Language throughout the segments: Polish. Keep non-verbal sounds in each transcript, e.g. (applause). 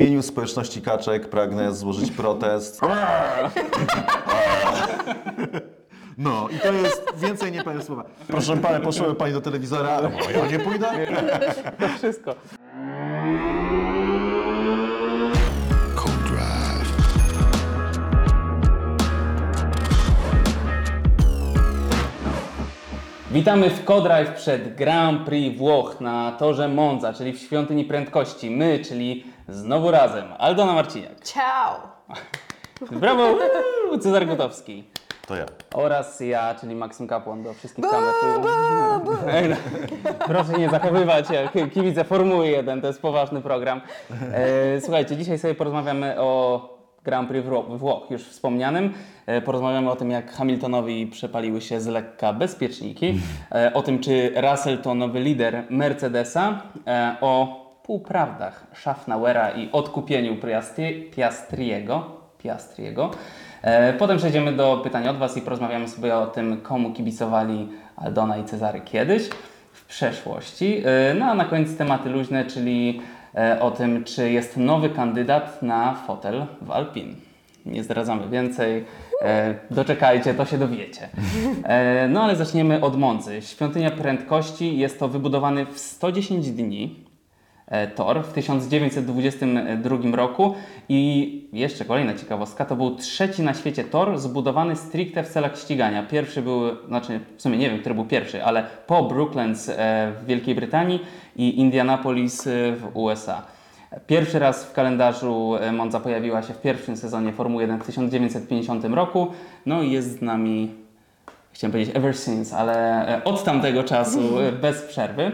imieniu społeczności kaczek pragnę złożyć protest. (laughs) No i to jest, więcej nie powiem słowa. Proszę Pana, poszły Pani do telewizora, o, ja nie pójdę. To wszystko. Witamy w Codrive przed Grand Prix Włoch na torze Monza, czyli w świątyni prędkości. My, czyli znowu razem Aldona Marciniak, Ciao! brawo, uuu, Cezar Gotowski To ja. oraz ja, czyli Maksym Kapłan do wszystkich kamer. No, Proszę nie zachowywać jak kibice Formuły 1, to jest poważny program. E, słuchajcie, dzisiaj sobie porozmawiamy o Grand Prix Włoch, już wspomnianym. E, porozmawiamy o tym, jak Hamiltonowi przepaliły się z lekka bezpieczniki, e, o tym, czy Russell to nowy lider Mercedesa, e, o półprawdach Schaffnauera i odkupieniu Piastri- Piastriego. Piastriego. E, Potem przejdziemy do pytań od Was i porozmawiamy sobie o tym, komu kibicowali Aldona i Cezary kiedyś, w przeszłości. E, No a na koniec tematy luźne, czyli e, o tym, czy jest nowy kandydat na fotel w Alpin. Nie zdradzamy więcej. Doczekajcie, to się dowiecie. No ale zaczniemy od Monzy. Świątynia prędkości jest to wybudowany w 110 dni tor w 1922 roku i jeszcze kolejna ciekawostka, to był trzeci na świecie tor zbudowany stricte w celach ścigania. Pierwszy był, znaczy w sumie nie wiem, który był pierwszy, ale po Brooklands e, w Wielkiej Brytanii i Indianapolis e, w USA. Pierwszy raz w kalendarzu e, Monza pojawiła się w pierwszym sezonie Formuły 1 w 1950 roku, no i jest z nami chciałem powiedzieć ever since, ale e, od tamtego czasu e, bez przerwy.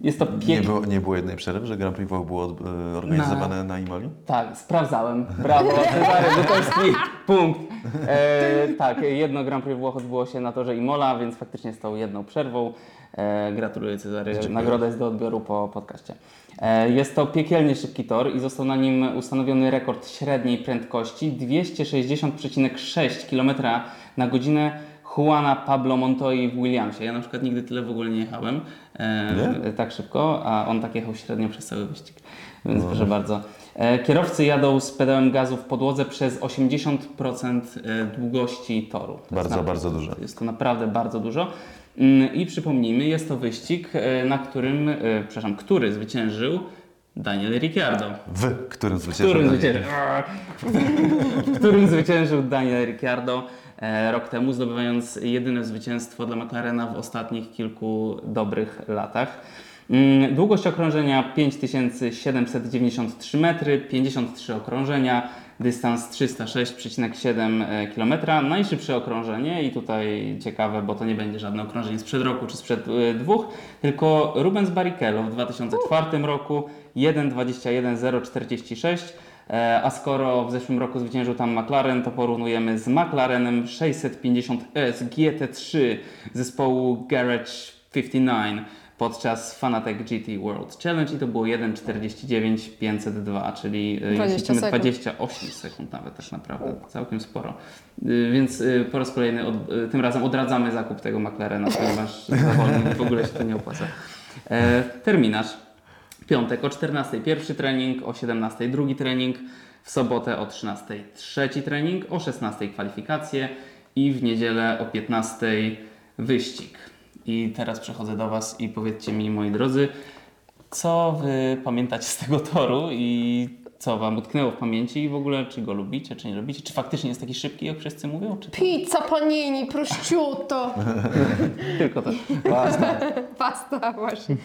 Jest to Nie było, nie było jednej przerwy, że Grand Prix Włoch było e, organizowane na Imoli? Tak, sprawdzałem. Brawo, Cezary Gutowski. Punkt. E, tak, jedno Grand Prix Włoch odbyło się na torze Imola, więc faktycznie z tą jedną przerwą. E, gratuluję Cezary. Nagroda jest do odbioru po podcaście. E, jest to piekielnie szybki tor i został na nim ustanowiony rekord średniej prędkości 260,6 km na godzinę Juana Pablo Montoya w Williamsie. Ja na przykład nigdy tyle w ogóle nie jechałem e, tak szybko, a on tak jechał średnio przez cały wyścig. Więc proszę bardzo. E, Kierowcy jadą z pedałem gazu w podłodze przez 80% e, długości toru. To Bardzo, bardzo dużo. Jest to naprawdę bardzo dużo. Mm, I przypomnijmy, jest to wyścig, e, na którym, przepraszam, który zwyciężył Daniel Ricciardo. W którym W zwyciężył którym Daniel? zwyciężył, (laughs) w którym zwyciężył Daniel Ricciardo rok temu, zdobywając jedyne zwycięstwo dla McLarena w ostatnich kilku dobrych latach. Mm, Długość okrążenia 5793 metry, 53 okrążenia, dystans 306,7 km. Najszybsze okrążenie i tutaj ciekawe, bo to nie będzie żadne okrążenie sprzed roku czy sprzed e, dwóch, tylko Rubens Barrichello w 2004 roku 1.21.046. E, A skoro w zeszłym roku zwyciężył tam McLaren, to porównujemy z McLarenem 650S GT3 zespołu Garage 59 podczas Fanatec GT World Challenge i to było 1.49.502, czyli e, 20 jeździmy sekund. 28 sekund nawet tak naprawdę, całkiem sporo. Więc po raz kolejny od, tym razem odradzamy zakup tego McLarena, ponieważ (laughs) za w ogóle się to nie opłaca. E, terminarz. Piątek o 14 pierwszy trening, o 17 drugi trening, w sobotę o 13 trzeci trening, o 16 kwalifikacje i w niedzielę o 15 wyścig. I teraz przechodzę do Was i powiedzcie mi, moi drodzy, co Wy pamiętacie z tego toru i co Wam utknęło w pamięci i w ogóle czy go lubicie, czy nie lubicie? Czy faktycznie jest taki szybki, jak wszyscy mówią, czy Pizza, panini, prosciutto, (laughs) tylko to? Pasta. pasta właśnie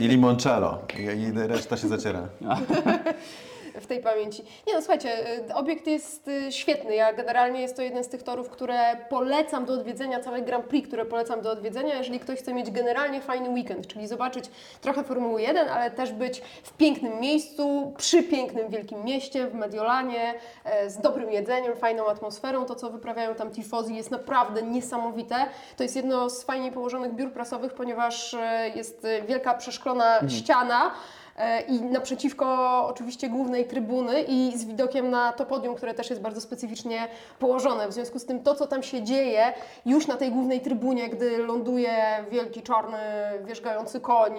I limoncello. I, I reszta się zaciera. (laughs) w tej pamięci. Nie no, słuchajcie, y, obiekt jest y, świetny. Ja generalnie jest to jeden z tych torów, które polecam do odwiedzenia, całe Grand Prix, które polecam do odwiedzenia, jeżeli ktoś chce mieć generalnie fajny weekend, czyli zobaczyć trochę Formuły 1, ale też być w pięknym miejscu, przy pięknym wielkim mieście, w Mediolanie, e, z dobrym jedzeniem, fajną atmosferą. To, co wyprawiają tam tifozi jest naprawdę niesamowite. To jest jedno z fajnie położonych biur prasowych, ponieważ e, jest e, wielka przeszklona ściana, e, i naprzeciwko oczywiście głównej trybuny i z widokiem na to podium, które też jest bardzo specyficznie położone. W związku z tym to, co tam się dzieje już na tej głównej trybunie, gdy ląduje wielki czarny wierzgający koń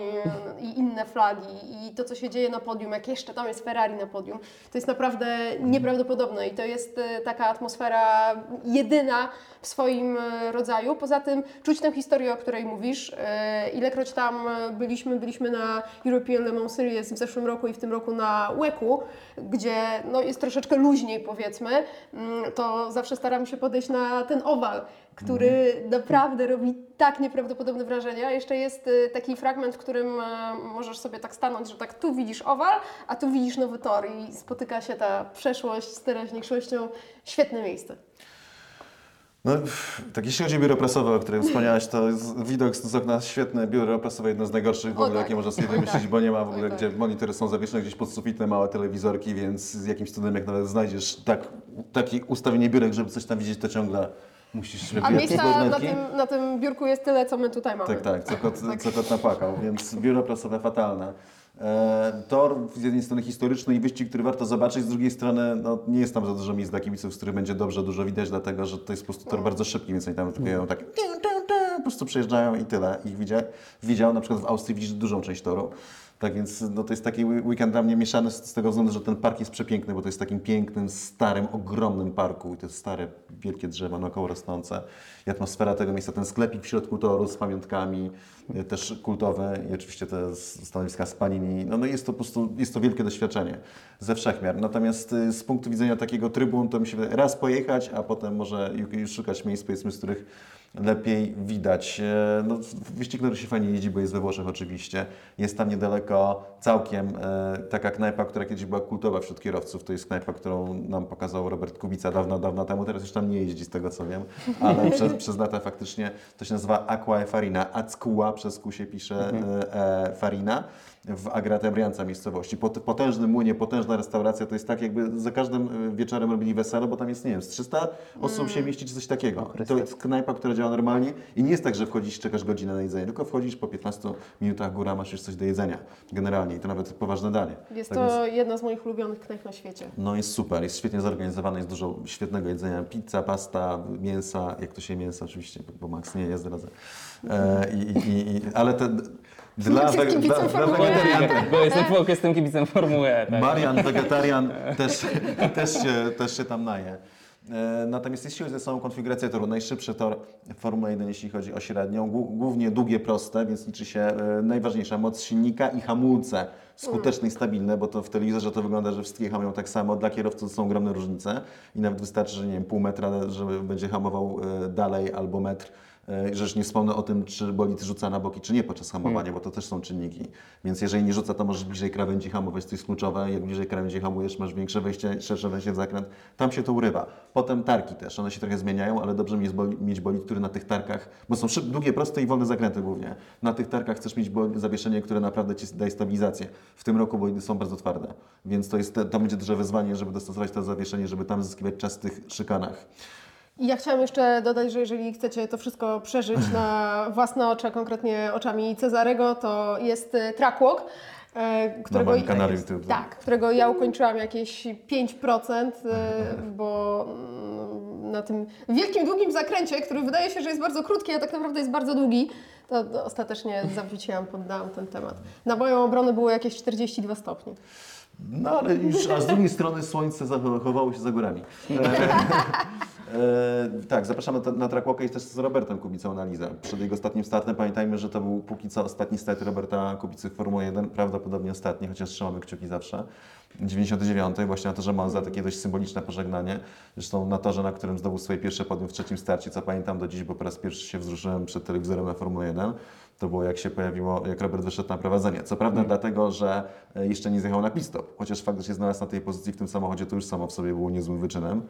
i inne flagi i to, co się dzieje na podium, jak jeszcze tam jest Ferrari na podium, to jest naprawdę nieprawdopodobne i to jest e, taka atmosfera jedyna w swoim e, rodzaju. Poza tym czuć tę historię, o której mówisz. E, Ilekroć tam e, byliśmy, byliśmy na European Le Mans Series w zeszłym roku i w tym roku na WEC-u, gdzie no, jest troszeczkę luźniej powiedzmy, mm, to zawsze staram się podejść na ten owal, który naprawdę robi tak nieprawdopodobne wrażenie. A jeszcze jest e, taki fragment, w którym e, możesz sobie tak stanąć, że tak tu widzisz owal, a tu widzisz nowy tor i spotyka się ta przeszłość z teraźniejszością. Świetne miejsce. No, tak jeśli chodzi o biuro prasowe, o którym (laughs) wspomniałaś, to widok z okna świetne. Biuro prasowe jedno z najgorszych w ogóle, tak. jakie można sobie wymyślić, tak. bo nie ma w ogóle, tak. gdzie monitory są zawieszone gdzieś pod sufitem, małe telewizorki, więc z jakimś cudem jak nawet znajdziesz tak, takie ustawienie biurek, żeby coś tam widzieć, to ciągle musisz A wyjechać z miejsca na tym, na tym biurku jest tyle, co my tutaj mamy. Tak, tak, co kot, co kot napłakał, więc biuro prasowe fatalne. E, tor z jednej strony historyczny i wyścig, który warto zobaczyć, z drugiej strony no, nie jest tam za dużo miejsc dla kibiców, z których będzie dobrze, dużo widać, dlatego że to jest po prostu tor bardzo szybki, więc oni tam tylko tak po prostu przejeżdżają i tyle. Ich widział, widział, na przykład w Austrii widzisz dużą część toru. Tak więc no, to jest taki weekend dla mnie mieszany z, z tego względu, że ten park jest przepiękny, bo to jest takim pięknym, starym, ogromnym parku i te stare, wielkie drzewa naokoło rosnące. I atmosfera tego miejsca, ten sklepik w środku toru z pamiątkami, y, też kultowe i oczywiście te stanowiska z Panini. No, no jest to po prostu, jest to wielkie doświadczenie ze wszechmiar. Natomiast y, z punktu widzenia takiego trybun, to mi się wydaje, raz pojechać, a potem może ju- już szukać miejsc, powiedzmy, z których lepiej widać. E, No, wyścig, który się fajnie jeździ, bo jest we Włoszech oczywiście. Jest tam niedaleko całkiem e, taka knajpa, która kiedyś była kultowa wśród kierowców. To jest knajpa, którą nam pokazał Robert Kubica dawno, dawno temu. Teraz już tam nie jeździ, z tego co wiem, ale (laughs) przez, przez lata faktycznie to się nazywa Aqua e Farina. Acqua przez Q się pisze e, e, Farina w Agrate Brianza miejscowości. Pot, potężny młynie, potężna restauracja. To jest tak jakby za każdym e, wieczorem robili wesele, bo tam jest, nie wiem, z 300 osób się mieści czy coś takiego. To jest knajpa, która działa normalnie i nie jest tak, że wchodzisz, czekasz godzinę na jedzenie, tylko wchodzisz po 15 minutach góra, masz już coś do jedzenia. Generalnie i to nawet poważne danie. Jest Tak to więc- jedna z moich ulubionych knajp na świecie. no jest super, jest świetnie zorganizowane, jest dużo świetnego jedzenia, pizza, pasta, mięsa, jak to się mięsa oczywiście, bo Max nie, ja zdradzę. E, i, i, i, ale te, dla, dla, kibicem dla, dla Formuły E. wegetarian, Bo jestem, bo jestem kibicem Formuły E. Tak. Marian, wegetarian, też, też, się, też się tam naje. E, Natomiast jeśli chodzi o samą konfigurację toru, najszybszy tor Formuły 1, jeśli chodzi o średnią, głó- głównie długie, proste, więc liczy się e, najważniejsza moc silnika i hamulce skuteczne i stabilne, bo to w telewizorze to wygląda, że wszystkie hamują tak samo. Dla kierowców to są ogromne różnice i nawet wystarczy, że nie wiem, pół metra, żeby będzie hamował e, dalej albo metr. Że już nie wspomnę o tym, czy bolid rzuca na boki, czy nie podczas hamowania, bo to też są czynniki. Więc jeżeli nie rzuca, to możesz bliżej krawędzi hamować, to jest kluczowe. Jak bliżej krawędzi hamujesz, masz większe wejście, szersze wejście w zakręt, tam się to urywa. Potem tarki też, one się trochę zmieniają, ale dobrze mieć bolid, mieć bolid który na tych tarkach, bo są szyb, długie, proste i wolne zakręty głównie. Na tych tarkach chcesz mieć zawieszenie, które naprawdę Ci daje stabilizację. W tym roku bolidy są bardzo twarde, więc to, jest, to będzie duże wyzwanie, żeby dostosować to zawieszenie, żeby tam zyskiwać czas w tych szykanach. Ja chciałam jeszcze dodać, że jeżeli chcecie to wszystko przeżyć na (laughs) własne oczy, konkretnie oczami Cezarego, to jest e, Trackwalk. e, Którego, moim kanale YouTube. Tak, którego ja ukończyłam jakieś 5%, e, (laughs) bo mm, na tym wielkim, długim zakręcie, który wydaje się, że jest bardzo krótki, a tak naprawdę jest bardzo długi, to to ostatecznie (laughs) zawróciłam, poddałam ten temat. Na moją obronę było jakieś 42 stopnie. No ale już, a z drugiej strony słońce zachowało się za górami. E, tak, zapraszamy na, Trackwalka i też z Robertem Kubicą na Lizę. Przed jego ostatnim startem pamiętajmy, że to był póki co ostatni start Roberta Kubicy w Formuły 1, prawdopodobnie ostatni, chociaż trzymamy kciuki zawsze. 99, właśnie na torze Monza, takie dość symboliczne pożegnanie. Zresztą na torze, na którym zdobył swoje pierwsze podium w trzecim starcie, co pamiętam do dziś, bo po raz pierwszy się wzruszyłem przed telewizorem na Formułę 1. To było jak się pojawiło, jak Robert wyszedł na prowadzenie. Co prawda dlatego, że e, jeszcze nie zjechał na pit stop, chociaż fakt, że się znalazł na tej pozycji w tym samochodzie, to już samo w sobie było niezłym wyczynem.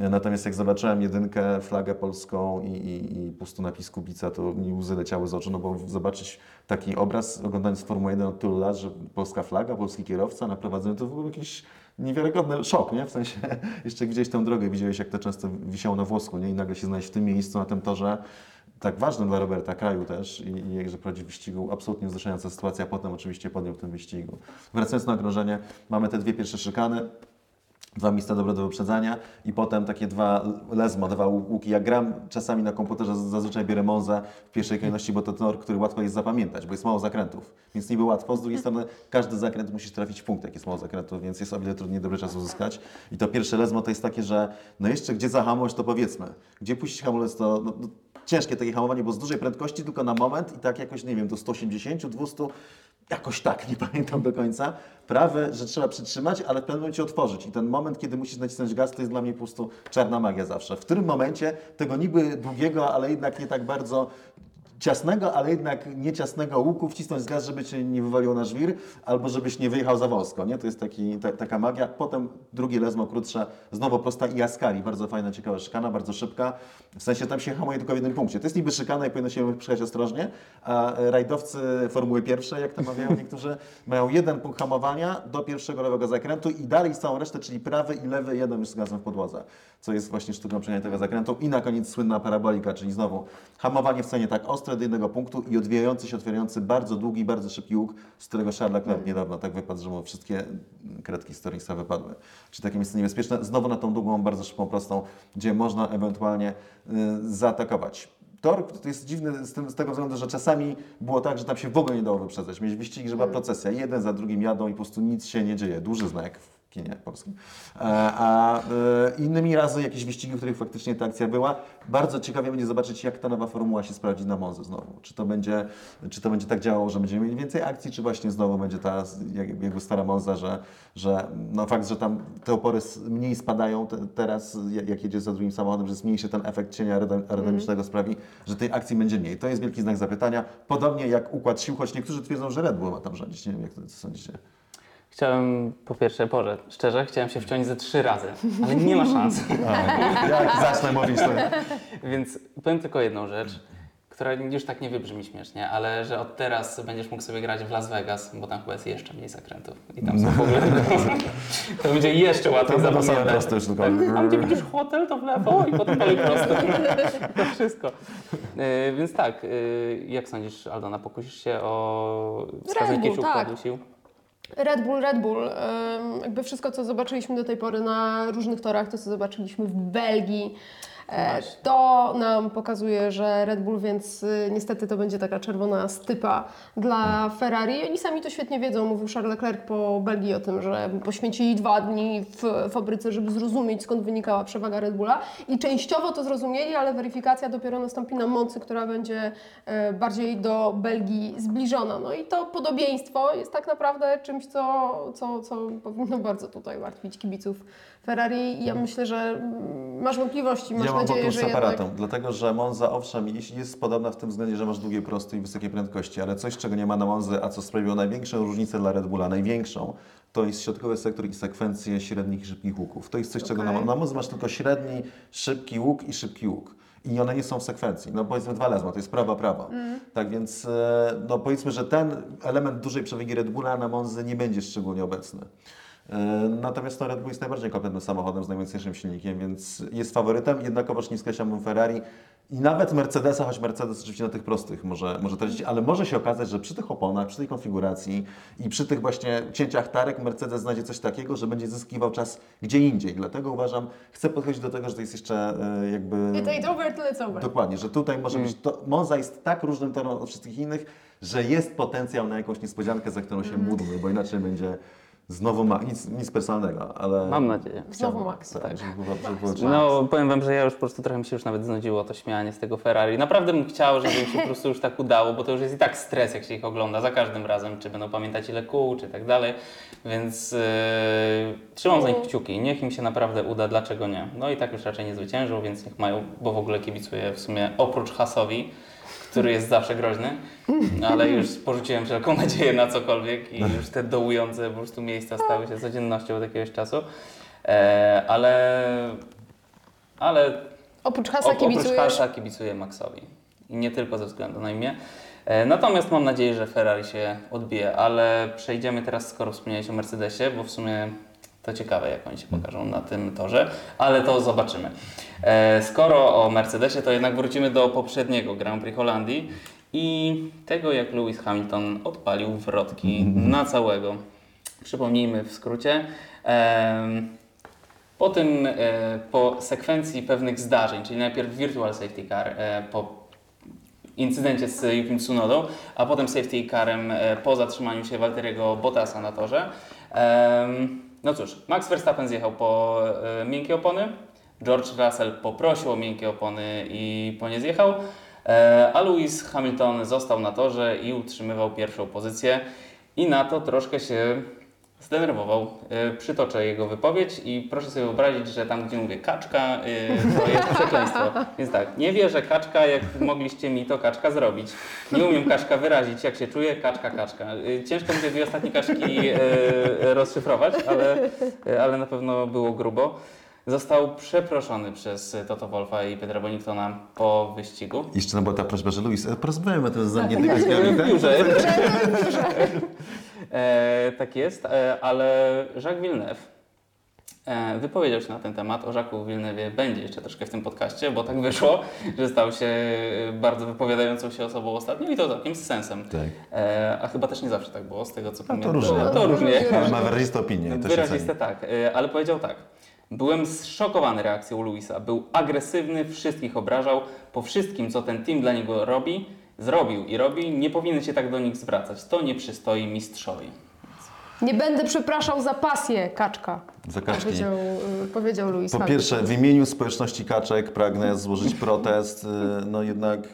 E, Natomiast jak zobaczyłem jedynkę, flagę polską i, i, i po prostu napis Kubica, to mi łzy leciały z oczu, no bo zobaczyć taki obraz, oglądając Formułę 1 od tylu lat, że polska flaga, polski kierowca na prowadzeniu, to był jakiś niewiarygodny szok, nie? W sensie, (laughs) jeszcze widziałeś tę drogę, widziałeś jak to często wisiało na włosku, nie? I nagle się znaleźć w tym miejscu, na tym torze, tak ważnym dla Roberta kraju też i, i że prowadzi wyścigu, absolutnie wzruszająca sytuacja, potem oczywiście podjął w tym wyścigu. Wracając na okrążenie, mamy te dwie pierwsze szykany, dwa miejsca dobre do wyprzedzania i potem takie dwa lesmo, dwa łuki. Ja gram czasami na komputerze, zazwyczaj biorę Monza w pierwszej kolejności, bo to tor, który łatwo jest zapamiętać, bo jest mało zakrętów, więc niby łatwo. Z drugiej strony każdy zakręt musisz trafić w punkt, jak jest mało zakrętów, więc jest o wiele trudniej dobry czas uzyskać. I to pierwsze lesmo to jest takie, że no jeszcze gdzie zahamować, to powiedzmy. Gdzie puścić hamulec, to no, no, ciężkie takie hamowanie, bo z dużej prędkości tylko na moment i tak jakoś, nie wiem, do 180, 200, jakoś tak, (laughs) nie pamiętam do końca. Prawe, że trzeba przytrzymać, ale w pewnym momencie otworzyć. I ten moment, kiedy musisz nacisnąć gaz, to jest dla mnie po prostu czarna magia zawsze. W którym momencie tego niby długiego, ale jednak nie tak bardzo ciasnego, ale jednak nie ciasnego łuku wcisnąć gaz, żeby cię nie wywaliło na żwir, albo żebyś nie wyjechał za wąsko, nie? To jest taki, ta, taka magia. Potem drugie lesmo krótsze, znowu prosta i Ascari, bardzo fajna, ciekawa szykana, bardzo szybka. W sensie tam się hamuje tylko w jednym punkcie. To jest niby szykana i powinno się przyjechać ostrożnie, a rajdowcy Formuły pierwszej, jak to mawiają (laughs) niektórzy, mają jeden punkt hamowania do pierwszego lewego zakrętu i dalej całą resztę, czyli prawy i lewy, jeden już z gazem w podłodze, co jest właśnie sztuką przejęcia tego zakrętu. I na koniec słynna parabolika, czyli znowu hamowanie w cenie tak ostre do jednego punktu i odwijający się, otwierający bardzo długi, bardzo szybki łuk, z którego Charles Leclerc niedawno tak wypadł, że mu wszystkie kredki z Torringsa wypadły. Czyli takie miejsce niebezpieczne. Znowu na tą długą, bardzo szybką, prostą, gdzie można ewentualnie y, zaatakować. Tor to jest dziwny z, tym, z tego względu, że czasami było tak, że tam się w ogóle nie dało wyprzedzać. Mieć wyścigi, że była procesja. Jeden za drugim jadą i po prostu nic się nie dzieje. Duży znak kinie polskim. E, A e, innymi razy jakieś wyścigi, w których faktycznie ta akcja była. Bardzo ciekawie będzie zobaczyć, jak ta nowa formuła się sprawdzi na Monzy znowu. Czy to będzie, czy to będzie tak działało, że będziemy mieli więcej akcji, czy właśnie znowu będzie ta jak- jakby stara Monza, że, że no fakt, że tam te opory mniej spadają te, teraz, jak jedzie za drugim samochodem, że zmniejszy ten efekt cienia aerodyn- aerodynamicznego sprawi, że tej akcji będzie mniej. To jest wielki znak zapytania. Podobnie jak układ sił, choć niektórzy twierdzą, że Red Bull ma tam rządzić. Nie wiem, jak to co sądzicie. Chciałem, po pierwsze, Boże, szczerze, chciałem się wciąć ze trzy razy, ale nie ma szans. (laughs) Jak zacznę mówić, to... Więc powiem tylko jedną rzecz, która już tak nie wybrzmi śmiesznie, ale że od teraz będziesz mógł sobie grać w Las Vegas, bo tam chyba jest jeszcze mniej zakrętów. I tam są w ogóle... (laughs) To będzie jeszcze łatwiej To będą same proste już tylko. Tak, Tam gdzie widzisz hotel, to w lewo i potem dalej prosto. To wszystko. E, więc tak, e, jak sądzisz, Aldona, pokusisz się o wskazanie Bull, jakiegoś tak. układu sił? Red Bull, Red Bull. Jakby wszystko, co zobaczyliśmy do tej pory na różnych torach, to co zobaczyliśmy w Belgii. To nam pokazuje, że Red Bull, więc y, niestety to będzie taka czerwona stypa dla Ferrari. Oni sami to świetnie wiedzą. Mówił Charles Leclerc po Belgii o tym, że poświęcili dwa dni w fabryce, żeby zrozumieć, skąd wynikała przewaga Red Bulla. I częściowo to zrozumieli, ale weryfikacja dopiero nastąpi na mocy, która będzie e, bardziej do Belgii zbliżona. No i to podobieństwo jest tak naprawdę czymś, co, co, co powinno bardzo tutaj martwić kibiców Ferrari. Ja myślę, że mm, masz wątpliwości, masz Ja mam nadzieję, że z jednak... dlatego że Monza owszem jest- podobna w tym względzie, że masz długie prosty i wysokie prędkości, ale coś czego nie ma na Monzy, a co sprawiło największą różnicę dla Red Bulla, największą, to jest środkowy sektor i sekwencje średnich i szybkich łuków. To jest coś, czego na, Okej. na Monzy masz tylko średni, szybki łuk i szybki łuk. I one nie są w sekwencji. No powiedzmy dwa lesma, to jest prawa, prawa. Tak więc e, no powiedzmy, że ten element dużej przewagi Red Bulla na Monzy nie będzie szczególnie obecny. E, Natomiast no, Red Bull jest najbardziej kompletnym samochodem z najmocniejszym silnikiem, więc jest faworytem, jednakowoż nie skreślam Ferrari i nawet Mercedesa, choć Mercedes oczywiście na tych prostych może, może tracić, ale może się okazać, że przy tych oponach, przy tej konfiguracji i przy tych właśnie cięciach tarek Mercedes znajdzie coś takiego, że będzie zyskiwał czas gdzie indziej. Dlatego uważam, chcę podchodzić do tego, że to jest jeszcze e, jakby... It ain't over till it's over. Dokładnie, że tutaj może być. To, Monza jest tak różnym torem od wszystkich innych, że jest potencjał na jakąś niespodziankę, za którą się módlmy, bo inaczej będzie znowu ma, nic, nic personalnego, ale. Mam nadzieję. Znowu Max. Tak, żeby było, żeby było No, powiem Wam, że ja już po prostu trochę mi się już nawet znudziło to śmianie z tego Ferrari. Naprawdę bym chciał, żeby im się po prostu już tak udało, bo to już jest i tak stres, jak się ich ogląda za każdym razem, czy będą pamiętać ile kół, czy tak dalej. Więc yy, trzymam za nich kciuki. Niech im się naprawdę uda, dlaczego nie. No i tak już raczej nie zwyciężą, więc niech mają, bo w ogóle kibicuję w sumie oprócz Hasowi, który jest zawsze groźny, ale już porzuciłem wszelką nadzieję na cokolwiek i już te dołujące po prostu miejsca stały się codziennością od jakiegoś czasu. E, ale ale Oprócz Hasa op- oprócz. Hasa kibicuję Maxowi. I nie tylko ze względu na imię. E, Natomiast mam nadzieję, że Ferrari się odbije, ale przejdziemy teraz, skoro wspomniałeś o Mercedesie, bo w sumie To ciekawe, jak oni się pokażą na tym torze, ale to zobaczymy. E, skoro o Mercedesie, to jednak wrócimy do poprzedniego Grand Prix Holandii i tego, jak Lewis Hamilton odpalił wrotki na całego. Przypomnijmy w skrócie. Em, po tym, e, po sekwencji pewnych zdarzeń, czyli najpierw virtual safety car, e, po incydencie z Yukim Tsunodą, a potem safety carem e, po zatrzymaniu się Walteriego Bottasa na torze. No cóż, Max Verstappen zjechał po e, miękkie opony, George Russell poprosił o miękkie opony i po nie zjechał, e, a Lewis Hamilton został na torze i utrzymywał pierwszą pozycję. I na to troszkę się zdenerwował. E, Przytoczę jego wypowiedź i proszę sobie wyobrazić, że tam, gdzie mówię kaczka, e, to jest (laughs) przekleństwo. Więc tak, nie wierzę kaczka, jak mogliście mi to kaczka zrobić. Nie umiem kaczka wyrazić, jak się czuję, kaczka, kaczka. E, Ciężko mi te dwie ostatnie kaczki rozszyfrować, ale, ale na pewno było grubo. Został przeproszony przez Toto Wolfa i Petra Boningtona po wyścigu. Jeszcze tam była ta prośba, że Luis, e, porozmawiamy o tym z W zamkniętymi biurze. E, tak jest, e, ale Jacques Villeneuve e, wypowiedział się na ten temat. O Jacques Villeneuve będzie jeszcze troszkę w tym podcaście, bo tak wyszło, że stał się e, bardzo wypowiadającą się osobą ostatnio i to całkiem z sensem. Tak. E, a chyba też nie zawsze tak było, z tego co pamiętam. różnie. To różnie. Ale (laughs) ma wyraziste opinie to Wyraziste tak, e, ale powiedział tak. Byłem zszokowany reakcją Luisa. Był agresywny, wszystkich obrażał. Po wszystkim, co ten team dla niego robi, zrobił i robi, nie powinien się tak do nich zwracać. To nie przystoi mistrzowi. Nie będę przepraszał za pasję, kaczka. Za kaczki. Powiedział, y, powiedział Louis Po Hamilton. pierwsze, w imieniu społeczności kaczek pragnę złożyć protest. Y, No jednak y,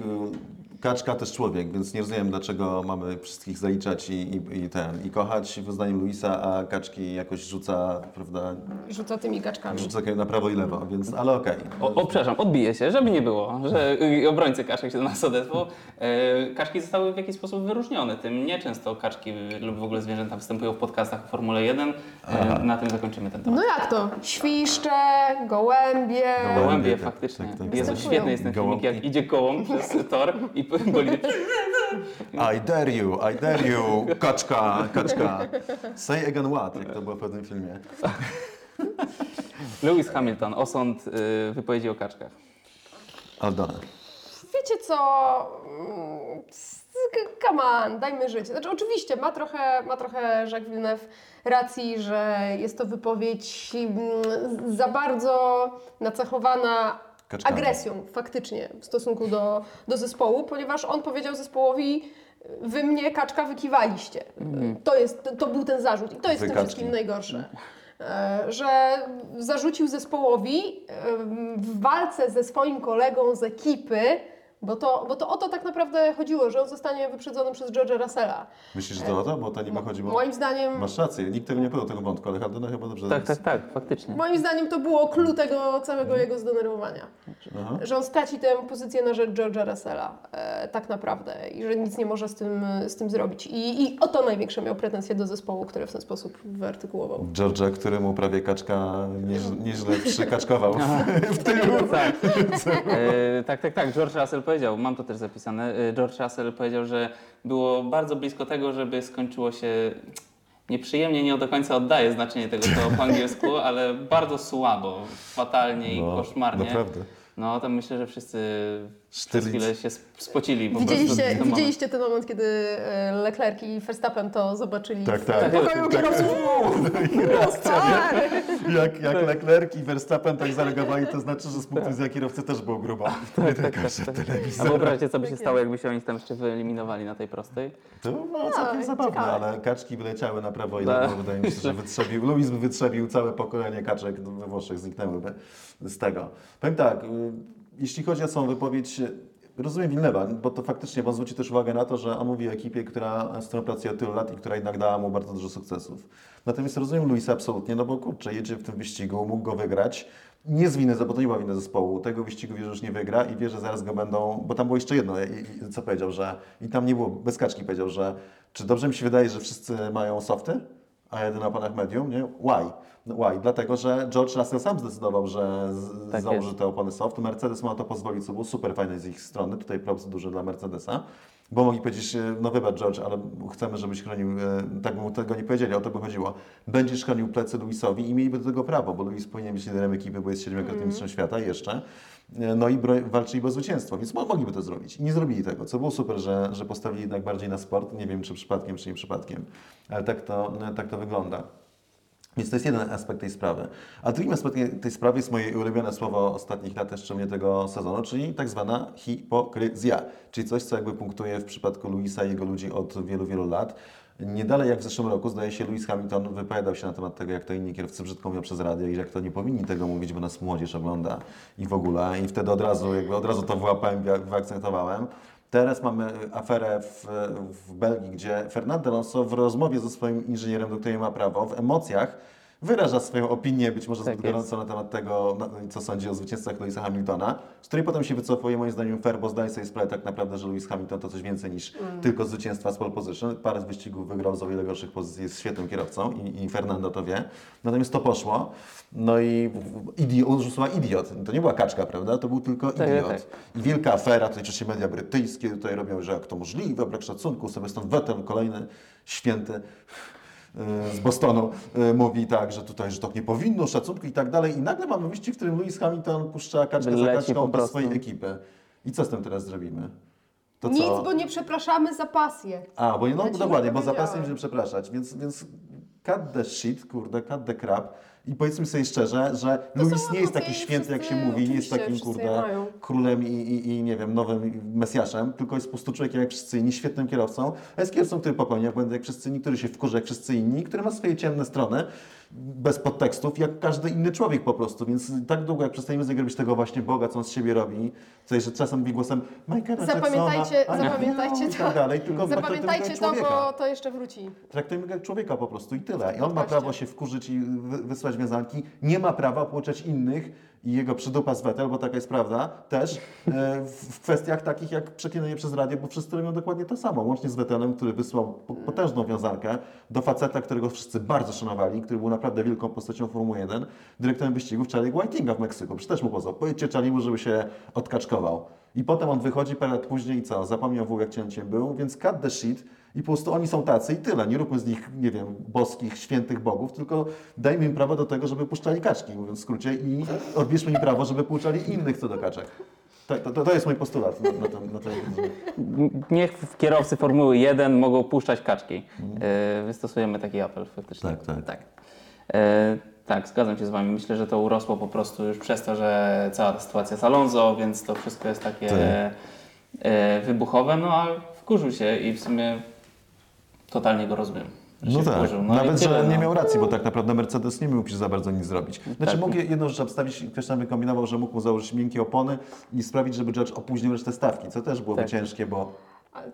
kaczka też człowiek, więc nie rozumiem, dlaczego mamy wszystkich zaliczać i, i, i ten, i kochać w uznaniu Luisa, a kaczki jakoś rzuca, prawda, Rzuca tymi kaczkami. rzuca na prawo i lewo, więc, ale okej. O, o, przepraszam, odbije się, żeby nie było, że obrońcy kaszek się do nas odezwał. E, Kaczki zostały w jakiś sposób wyróżnione tym. Nieczęsto kaczki lub w ogóle zwierzęta występują w podcastach o Formule 1. E, Na tym zakończymy ten temat. No jak to? Świszcze, gołębie. Gołębie, tak, faktycznie. tak, tak. Jezu, świetny jest ten filmik, jak idzie kołą przez tor i (laughs) bolidy. I dare you, I dare you, kaczka, kaczka. Say again what, jak to było w pewnym filmie. (laughs) Lewis Hamilton, osąd y, wypowiedzi o kaczkach. Aldona. Wiecie co? Mm, Come on, dajmy życie. Znaczy, oczywiście ma trochę, ma trochę Jacques Villeneuve racji, że jest to wypowiedź mm, za bardzo nacechowana Kaczkami. agresją faktycznie w stosunku do, do zespołu, ponieważ on powiedział zespołowi Wy mnie kaczka wykiwaliście. To, jest, to był ten zarzut i to jest Wy w tym wszystkim najgorsze. E, Że zarzucił zespołowi w walce ze swoim kolegą z ekipy, bo to, bo to o to tak naprawdę chodziło, że on zostanie wyprzedzony przez George'a Russella. Myślisz, że to o to? Bo to nie ma chodziło... Moim zdaniem, Masz rację, nikt tego nie podał tego wątku, ale Aldona chyba dobrze Tak, tak, tak, faktycznie. moim zdaniem to było clue tego całego jego zdenerwowania. Aha. Że on straci tę pozycję na rzecz George'a Russella, e, tak naprawdę, i że nic nie może z tym, z tym zrobić. I, I o to największe miał pretensje do zespołu, który w ten sposób wyartykułował. George'a, któremu prawie kaczka nieźle, nieźle (laughs) przykaczkował. tak. E, tak, tak, tak. George Russell powiedział, mam to też zapisane. e, George Russell powiedział, że było bardzo blisko tego, żeby skończyło się nieprzyjemnie, nie do końca oddaje znaczenie tego słowa po angielsku, (laughs) ale bardzo słabo, fatalnie i No, koszmarnie. naprawdę. No, tam myślę, że wszyscy przez chwilę się sp- spocili. Widzieliście, w widzieliście ten moment, kiedy e, Leclerc i Verstappen to zobaczyli Tak, w tak. pokoju kierowców? O, stary! Jak, jak Leclerc i Verstappen tak zareagowali, to znaczy, że z punktu widzenia kierowcy też było grubo. Tak, tak, tak. A wyobraźcie, co by się stało, jakby się oni tam jeszcze wyeliminowali na tej prostej. To było całkiem No, zabawne, ciekawe. ale kaczki wyleciały na prawo i lewo. Wydaje mi się, że wytrzebił, Louis by wytrzebił całe pokolenie kaczek we Włoszech, zniknęłyby z tego. Powiem tak, y, jeśli chodzi o samą wypowiedź, y, rozumiem Wilnewa, bo to faktycznie, on zwróci też uwagę na to, że on mówi o ekipie, która, z którą pracuje od tylu lat i która jednak dała mu bardzo dużo sukcesów. Natomiast rozumiem Luisa absolutnie, no bo kurczę, jedzie w tym wyścigu, mógł go wygrać. Nie z winy, bo to nie była wina zespołu. Tego wyścigu wie, że już nie wygra i wie, że zaraz go będą, bo tam było jeszcze jedno, co powiedział, że i tam nie było, bez kaczki powiedział, że czy dobrze mi się wydaje, że wszyscy mają softy, a ja jedę na oponach medium, nie? Why? Why? Dlatego, że George Russell sam zdecydował, że Tak założy jest. te opony soft. Mercedes ma to pozwolić, co było super fajne z ich strony. Tutaj props duży dla Mercedesa. Bo mogli powiedzieć, e, no wybacz George, ale chcemy, żebyś chronił, e, tak by mu tego nie powiedzieli, o to by chodziło. Będziesz chronił plecy Luisowi i mieliby do tego prawo, bo Luis powinien być liderem ekipy, bo jest siedmiokrotnym mistrzem świata jeszcze. E, No i bro, walczyliby o zwycięstwo, więc mo- mogliby to zrobić. I nie zrobili tego, co było super, że, że postawili jednak bardziej na sport. Nie wiem, czy przypadkiem, czy nie przypadkiem, ale tak to, tak to wygląda. Więc to jest jeden aspekt tej sprawy. A drugim aspektem tej sprawy jest moje ulubione słowo ostatnich lat, szczególnie tego sezonu, czyli tak zwana hipokryzja, czyli coś, co jakby punktuje w przypadku Luisa i jego ludzi od wielu, wielu lat. Nie dalej jak w zeszłym roku, zdaje się, Lewis Hamilton wypowiadał się na temat tego, jak to inni kierowcy brzydko mówią przez radio i jak to nie powinni tego mówić, bo nas młodzież ogląda i w ogóle. I wtedy od razu, jakby od razu to wyłapałem, wy- wyakcentowałem. Teraz mamy aferę w, w Belgii, gdzie Fernando Alonso w rozmowie ze swoim inżynierem, do której ma prawo, w emocjach wyraża swoją opinię, być może Tak zbyt gorąco na temat tego, no, co sądzi o zwycięzcach Lewisa Hamiltona, z której potem się wycofuje moim zdaniem fair, bo zdaje sobie sprawę tak naprawdę, że Lewis Hamilton to coś więcej niż tylko zwycięstwa z pole position. Parę z wyścigów wygrał z o wiele gorszych pozycji, jest świetnym kierowcą i, i Fernando to wie. Natomiast to poszło. No i idiot, użył słowa idiot. To nie była kaczka, prawda? To był tylko Tak, idiot. tak. I wielka afera, tutaj oczywiście media brytyjskie tutaj robią, że jak to możliwe, brak szacunku, Sebastian Vettel, kolejny święty z Bostonu y, mówi tak, że tutaj, że tak nie powinno, szacunku i tak dalej. I nagle mamy wyścig, w którym Lewis Hamilton puszcza kaczkę za Leci kaczką po do swojej ekipy. I co z tym teraz zrobimy? To Nic, co? bo nie przepraszamy za pasję. A, bo no, ci dokładnie, bo za powiedziałam. będziemy przepraszać, więc, więc cut the shit, kurde, cut the crap. I powiedzmy sobie szczerze, że To Luis są nie jest taki święty, jak się mówi, nie jest takim, kurde, królem i, i, i, nie wiem, nowym mesjaszem, tylko jest po prostu człowiekiem jak wszyscy inni, świetnym kierowcą, a jest kierowcą, który popełnia błędy jak wszyscy inni, który się wkurza jak wszyscy inni, który ma swoje ciemne strony, bez podtekstów, jak każdy inny człowiek po prostu, więc tak długo jak przestaniemy z niego robić tego właśnie Boga, co on z siebie robi, coś, że czasem mówi głosem Michaela Zapamiętajcie- Jacksona, zapamiętajcie i to. tak dalej, tylko Zapamiętajcie to, bo to jeszcze wróci. Traktujmy go jak człowieka po prostu i tyle. I on ma prawo się wkurzyć i wy- wysłać wiązanki. Nie ma prawa pouczać innych i jego przydupa z Vettel, bo taka jest prawda, też e, w kwestiach takich jak przeklinanie przez radio, bo wszyscy robią dokładnie to samo. Łącznie z Vettelem, który wysłał po- potężną wiązankę do faceta, którego wszyscy bardzo szanowali, który był naprawdę wielką postacią Formuły 1, dyrektorem wyścigów Charlie'ego Whitinga w Meksyku. Przecież też mu pozwał. Powiedzcie Charlie'mu, żeby się odkaczkował. I potem on wychodzi parę lat później i co? Zapomniał w ogóle, jak cięciem był, więc cut the shit i po prostu oni są tacy i tyle. Nie róbmy z nich, nie wiem, boskich, świętych bogów, tylko dajmy im prawo do tego, żeby puszczali kaczki, mówiąc w skrócie, i odbierzmy im prawo, żeby puszczali innych co do kaczek. To, to, to jest mój postulat na, na, tym, na tym. Niech kierowcy Formuły 1 mogą puszczać kaczki. E, Wystosujemy taki apel faktycznie. Tak, tak. tak. E, tak, zgadzam się z Wami. Myślę, że to urosło po prostu już przez to, że cała ta sytuacja z Alonso, więc to wszystko jest takie Tak. e, wybuchowe, no a wkurzył się i w sumie totalnie go rozumiem. No tak. No nawet, tyle, że nie no. miał racji, bo tak naprawdę Mercedes nie mógł już za bardzo nic zrobić. Znaczy Tak. mógł jedną rzecz obstawić, ktoś tam wykombinował, że mógł mu założyć miękkie opony i sprawić, żeby George opóźnił resztę stawki, co też byłoby Tak. ciężkie, bo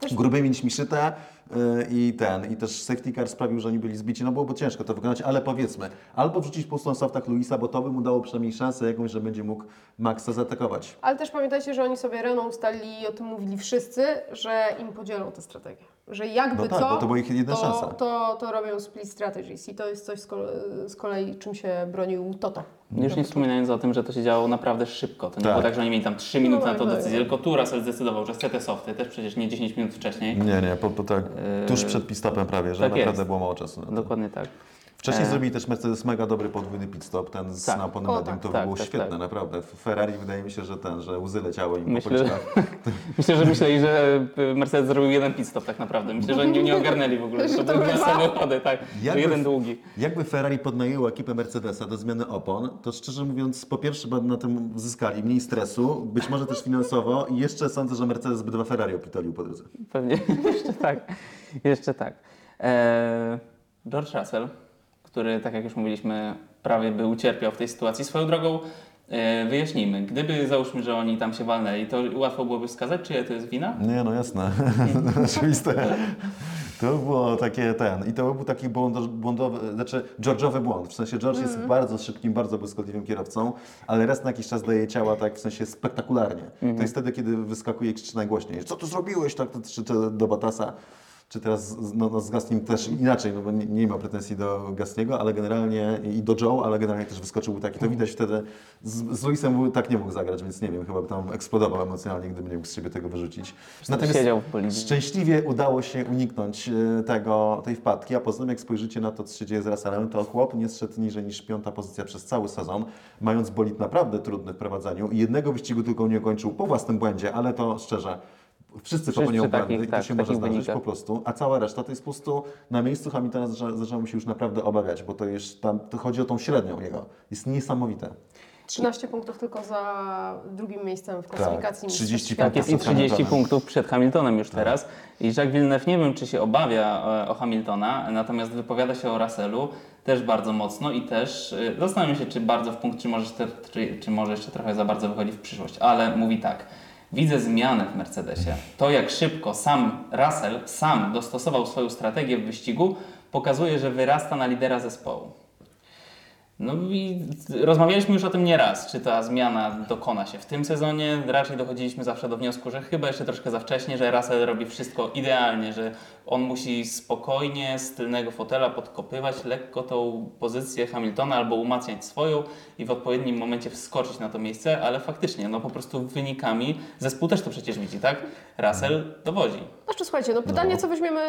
też grubymi szyte yy, i ten, i też safety car sprawił, że oni byli zbici, no byłoby ciężko to wykonać, ale powiedzmy, albo wrzucić na softach Luisa, bo to by mu dało przynajmniej szansę jakąś, że będzie mógł Maxa zaatakować. Ale też pamiętajcie, że oni sobie Renault ustalili i o tym mówili wszyscy, że im podzielą tę strategię. Że jakby No tak, co, bo to była ich jedyna to, szansa. To, to robią split strategies i to jest coś z kolei, z kolei czym się bronił Toto. Już nie wspominając o tym, że to się działo naprawdę szybko. To nie Tak. było tak, że oni mieli tam 3 minuty No, na tą no, decyzję, no. tylko tu Russell zdecydował, że chce te softy, też przecież nie 10 minut wcześniej. Nie, nie, po, po tak, tuż przed pit-stopem prawie, że tak naprawdę jest. było mało czasu na to. Dokładnie tak. Wcześniej E. zrobili też Mercedes mega dobry podwójny pit stop, ten z Tak. naponem O, tak, to tak, było tak, świetne, tak. naprawdę. W Ferrari wydaje mi się, że ten, że łzy leciały im Myślę, po policzkach. (laughs) Myślę, że myśleli, że y, Mercedes zrobił jeden pit stop tak naprawdę. Myślę, że nie, nie ogarnęli w ogóle, (laughs) że to to były dwa samochody, tak. Jakby- jeden długi. Jakby Ferrari podnajęło ekipę Mercedesa do zmiany opon, to szczerze mówiąc, po pierwsze by na tym zyskali mniej stresu, być może też finansowo i jeszcze sądzę, że Mercedes by dwa Ferrari opitolił po drodze. Pewnie (laughs) jeszcze tak. Jeszcze tak. Eee, George Russell, który, tak jak już mówiliśmy, prawie by ucierpiał w tej sytuacji. Swoją drogą e, wyjaśnijmy. Gdyby załóżmy, że oni tam się walnęli, to łatwo byłoby wskazać, czyja to jest wina? Nie, no jasne. (laughs) Oczywiste. To było takie ten. I to był taki błąd, błądowy, znaczy George'owy błąd. W sensie George jest bardzo szybkim, bardzo błyskotliwym kierowcą, ale raz na jakiś czas daje ciała tak w sensie spektakularnie. To jest wtedy, kiedy wyskakuje krzyczy najgłośniej. Co tu zrobiłeś? Tak to krzyczy do Batasa. Czy teraz z- no, no, z Gaslim też inaczej, no bo nie, nie ma pretensji do Gasliego, ale generalnie i do Joe, ale generalnie też wyskoczył taki, to widać wtedy, z, z Luisem tak nie mógł zagrać, więc nie wiem, chyba by tam eksplodował emocjonalnie, gdyby nie mógł z siebie tego wyrzucić. Boliwii. szczęśliwie udało się uniknąć e, tego, tej wpadki, a poza tym jak spojrzycie na to, co się dzieje z Russellem, to chłop nie zszedł niżej niż piąta pozycja przez cały sezon, mając bolid naprawdę trudny w prowadzeniu i jednego wyścigu tylko nie kończył po własnym błędzie, ale to szczerze, wszyscy popełniają takich, błędy i to tak, się w może zdarzyć wynikach. po prostu, a cała reszta to jest po prostu na miejscu Hamiltona zaczę- zaczęło się już naprawdę obawiać, bo to już tam, to chodzi o tą średnią jego. Jest niesamowite. 13 punktów tylko za drugim miejscem w klasyfikacji. Tak, 30 Mistrzostw Tak, jest i Przed 30 Hamiltonem. punktów przed Hamiltonem już teraz. I Jacques Villeneuve nie wiem, czy się obawia e, o Hamiltona, natomiast wypowiada się o Russellu też bardzo mocno i też e, zastanawiam się, czy bardzo w punkt, czy może, jeszcze- czy, czy może jeszcze trochę za bardzo wychodzi w przyszłość, ale mówi tak. Widzę zmianę w Mercedesie. To, jak szybko sam Russell sam dostosował swoją strategię w wyścigu, pokazuje, że wyrasta na lidera zespołu. No i rozmawialiśmy już o tym nieraz, czy ta zmiana dokona się w tym sezonie. Raczej dochodziliśmy zawsze do wniosku, że chyba jeszcze troszkę za wcześnie, że Russell robi wszystko idealnie, że on musi spokojnie z tylnego fotela podkopywać lekko tą pozycję Hamiltona albo umacniać swoją i w odpowiednim momencie wskoczyć na to miejsce, ale faktycznie, no po prostu wynikami, zespół też to przecież widzi, tak? Russell dowodzi. Znaczy słuchajcie, no pytanie, co, weźmiemy,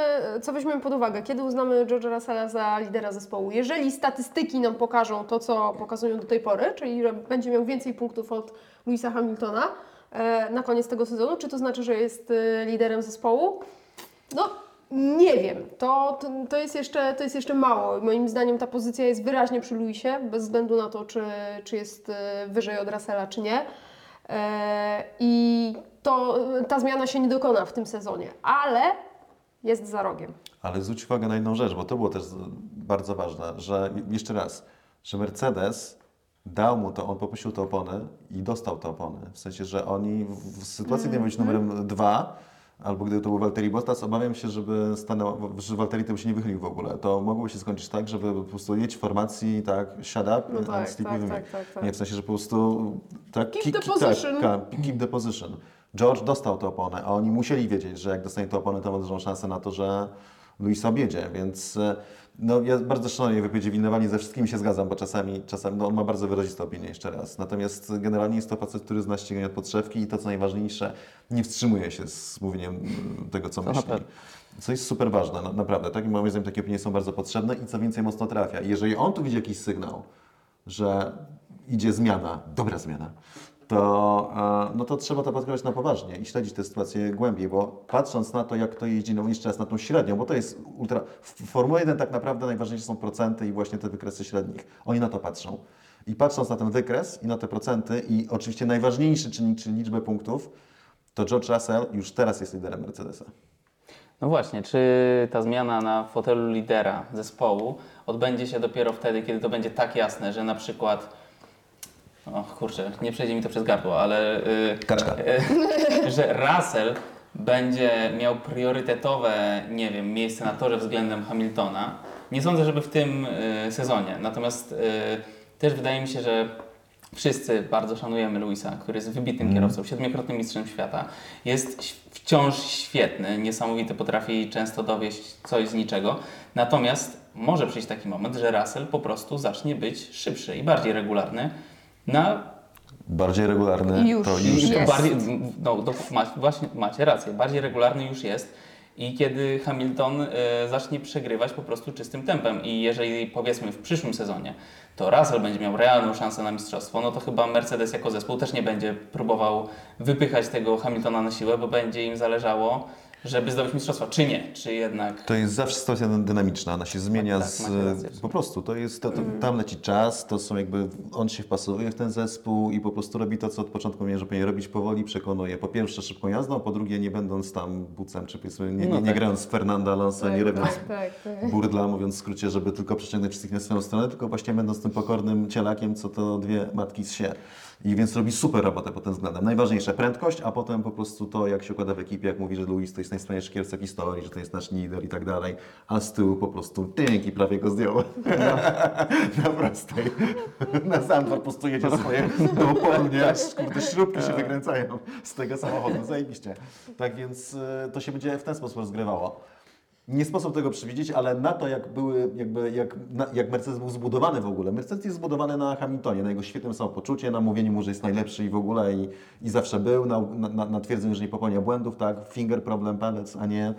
co weźmiemy pod uwagę? Kiedy uznamy George'a Russella za lidera zespołu? Jeżeli statystyki nam pokażą to, co pokazują do tej pory, czyli że będzie miał więcej punktów od Louisa Hamiltona e, na koniec tego sezonu, czy to znaczy, że jest e, liderem zespołu? No, nie wiem. To, to, to, jest jeszcze, to jest jeszcze mało. Moim zdaniem ta pozycja jest wyraźnie przy Luisie, bez względu na to, czy, czy jest e, wyżej od Russella, czy nie. E, I to, ta zmiana się nie dokona w tym sezonie, ale jest za rogiem. Ale zwróć uwagę na jedną rzecz, bo to było też bardzo ważne, że jeszcze raz, że Mercedes dał mu to, on poprosił te opony i dostał te opony. W sensie, że oni w w sytuacji, gdy miał być numerem dwa, albo gdyby to był Valtteri Bottas, obawiam się, żeby stanął, że Valtteri to by się nie wychylił w ogóle. To mogłoby się skończyć tak, żeby po prostu jedź w formacji, tak, shut up No and tak, stick tak, with tak, tak, tak. Nie, w sensie, że po prostu tak, Keep ki- the position. Tak, keep the position. George dostał te opony, a oni musieli wiedzieć, że jak dostanie te opony, to ma dużą szansę na to, że Luis objedzie, więc e, no, ja bardzo szanownie wypowiedzi Wilnewa, nie ze wszystkimi się zgadzam, bo czasami, czasami no, on ma bardzo wyraziste opinie jeszcze raz. Natomiast generalnie jest to facet, który zna ściganie od podszewki i to co najważniejsze, nie wstrzymuje się z mówieniem mm, tego, co myśli. Co jest super ważne, na, naprawdę. Tak? I moim zdaniem takie opinie są bardzo potrzebne i co więcej mocno trafia. I jeżeli on tu widzi jakiś sygnał, że idzie zmiana, dobra zmiana, to, e, no to trzeba to podkreślać na poważnie i śledzić tę sytuację głębiej, bo patrząc na to, jak to jeździ, no jeszcze raz na tą średnią, bo to jest ultra... W Formuły 1 tak naprawdę najważniejsze są procenty i właśnie te wykresy średnich. Oni na to patrzą. I patrząc na ten wykres i na te procenty i oczywiście najważniejszy czynnik, czyli liczbę punktów, to George Russell już teraz jest liderem Mercedesa. No właśnie, czy ta zmiana na fotelu lidera zespołu odbędzie się dopiero wtedy, kiedy to będzie tak jasne, że na przykład. O kurczę, nie przejdzie mi to przez gardło, ale. y, Kaczka. y, (laughs) że Russell będzie miał priorytetowe, nie wiem, miejsce na torze względem Hamiltona. Nie sądzę, żeby w tym y, sezonie. Natomiast y, też wydaje mi się, że wszyscy bardzo szanujemy Luisa, który jest wybitnym kierowcą, siedmiokrotnym mistrzem świata. Jest wciąż świetny, niesamowity, potrafi często dowieść coś z niczego. Natomiast może przyjść taki moment, że Russell po prostu zacznie być szybszy i bardziej regularny na Bardziej regularny Już. to już to Jest. bardziej, no, to ma, właśnie macie rację, bardziej regularny już jest. I kiedy Hamilton e, zacznie przegrywać po prostu czystym tempem i jeżeli powiedzmy w przyszłym sezonie to Russell będzie miał realną szansę na mistrzostwo, no to chyba Mercedes jako zespół też nie będzie próbował wypychać tego Hamiltona na siłę, bo będzie im zależało, żeby zdobyć mistrzostwo, czy nie, czy jednak... To jest zawsze sytuacja dynamiczna, ona się zmienia tak, z, po prostu, to jest, to, to, tam leci czas, to są jakby, on się wpasowuje w ten zespół i po prostu robi to, co od początku miał, że powinien robić powoli, przekonuje po pierwsze szybką jazdą, po drugie nie będąc tam bucem, czy powiedzmy nie, No nie, nie tak. grając z Fernando Alonso, nie robiąc tak, tak, tak. burdla, mówiąc w skrócie, żeby tylko przyciągnąć wszystkich na swoją stronę, tylko właśnie będąc tym pokornym cielakiem, co to dwie matki z się. I więc robi super robotę pod tym względem. Najważniejsze prędkość, a potem po prostu to, jak się układa w ekipie, jak mówi, że Luis to jest najwspanialszy kierowca historii, że to jest nasz lider i tak dalej, a z tyłu po prostu tynk i prawie go zdjął. (laughs) na prostej. na Zandwar po prostu jedzie swoje do oporu, nie? Aż, Kurde, śrubki się wykręcają z tego samochodu. Zajebiście. Tak więc y, to się będzie w ten sposób rozgrywało. Nie sposób tego przewidzieć, ale na to, jak, były, jakby, jak, na, jak Mercedes był zbudowany w ogóle. Mercedes jest zbudowany na Hamiltonie, na jego świetnym samopoczuciu, na mówieniu mu, że jest najlepszy i w ogóle i, i zawsze był, na, na, na twierdzeniu, że nie popełnia błędów, tak? Finger problem, palec, a nie,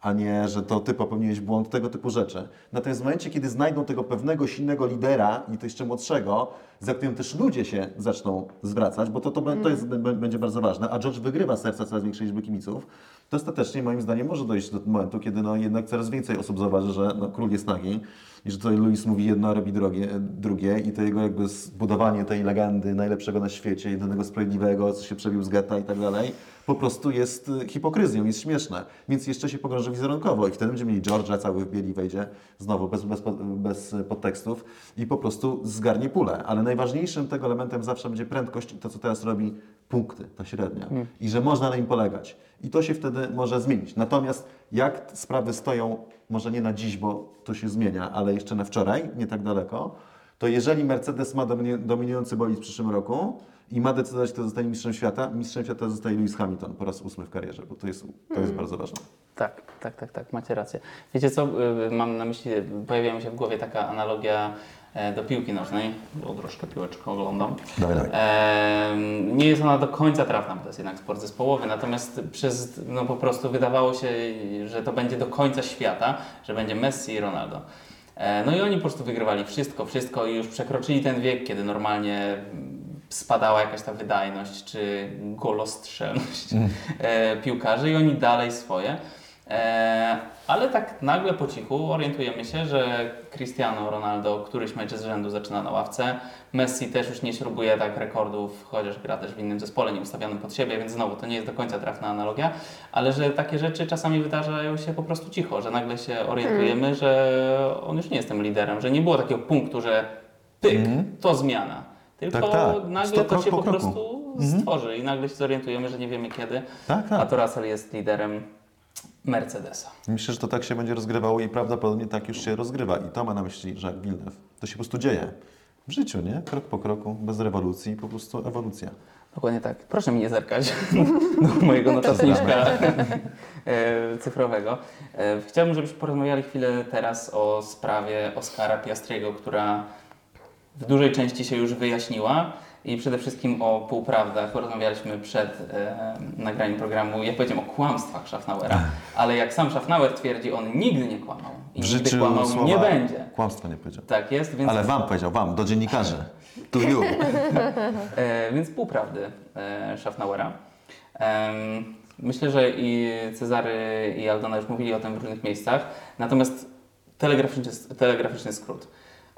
a nie, że to ty popełniłeś błąd, tego typu rzeczy. Natomiast w momencie, kiedy znajdą tego pewnego silnego lidera i to jeszcze młodszego, za którym też ludzie się zaczną zwracać, bo to, to, to jest, b- będzie bardzo ważne, a George wygrywa serca coraz większej liczby kibiców, to ostatecznie moim zdaniem może dojść do momentu, kiedy no, jednak coraz więcej osób zauważy, że no, król jest nagi i że tutaj Louis mówi jedno, a robi drogie, drugie i to jego jakby zbudowanie tej legendy najlepszego na świecie, jedynego sprawiedliwego, co się przebił z getta i tak dalej, po prostu jest y, hipokryzją, jest śmieszne. Więc jeszcze się pogrąży wizerunkowo i wtedy będziemy mieli George'a cały w bieli wejdzie, znowu bez, bez, bez podtekstów i po prostu zgarnie pulę. Ale najważniejszym tego elementem zawsze będzie prędkość i to, co teraz robi, punkty, ta średnia. I że można na nim polegać. I to się wtedy może zmienić. Natomiast jak sprawy stoją, może nie na dziś, bo to się zmienia, ale jeszcze na wczoraj, nie tak daleko, to jeżeli Mercedes ma dominujący bolid w przyszłym roku i ma decydować, kto zostanie mistrzem świata, mistrzem świata zostaje Lewis Hamilton po raz ósmy w karierze, bo to jest, to jest bardzo ważne. Tak, tak, tak, tak, macie rację. Wiecie co, y, mam na myśli, pojawiła mi się w głowie taka analogia e, do piłki nożnej, bo troszkę piłeczkę oglądam. Dawaj, dawaj. Em, nie jest ona do końca trafna, bo to jest jednak sport zespołowy, natomiast przez, no po prostu wydawało się, że to będzie do końca świata, że będzie Messi i Ronaldo. E, No i oni po prostu wygrywali wszystko, wszystko i już przekroczyli ten wiek, kiedy normalnie mm, spadała jakaś ta wydajność czy golostrzelność e, piłkarzy i oni dalej swoje. E, ale tak nagle po cichu orientujemy się, że Cristiano Ronaldo któryś mecz z rzędu zaczyna na ławce. Messi też już nie śrubuje tak rekordów, chociaż gra też w innym zespole, nie ustawionym pod siebie, więc znowu to nie jest do końca trafna analogia, ale że takie rzeczy czasami wydarzają się po prostu cicho, że nagle się orientujemy, że on już nie jest tym liderem, że nie było takiego punktu, że pyk, to zmiana. Tylko Tak, tak. nagle to się po po prostu stworzy i nagle się zorientujemy, że nie wiemy kiedy. Tak, A tak. to Russell jest liderem Mercedesa. Myślę, że to tak się będzie rozgrywało i prawdopodobnie tak już się rozgrywa. I to ma na myśli Jacques Villeneuve. To się po prostu dzieje. W życiu, nie? Krok po kroku, bez rewolucji, po prostu ewolucja. Dokładnie tak. Proszę mi nie zerkać (laughs) do mojego notatniczka (laughs) e, cyfrowego. E, Chciałbym, żebyśmy porozmawiali chwilę teraz o sprawie Oscara Piastriego, która w dużej części się już wyjaśniła i przede wszystkim o półprawdach. Rozmawialiśmy przed e, nagraniem programu, ja powiedziałem o kłamstwach Schaffnauera, ale jak sam Schaffnauer twierdzi, on nigdy nie kłamał i W nigdy życiu kłamał słowa nie będzie. Kłamstwa nie powiedział. Tak jest, więc Ale wam powiedział, wam, do dziennikarzy. To you. (laughs) E, więc półprawdy e. Em, myślę, że i Cezary i Aldona już mówili o tym w różnych miejscach. Natomiast telegraficzny, telegraficzny skrót.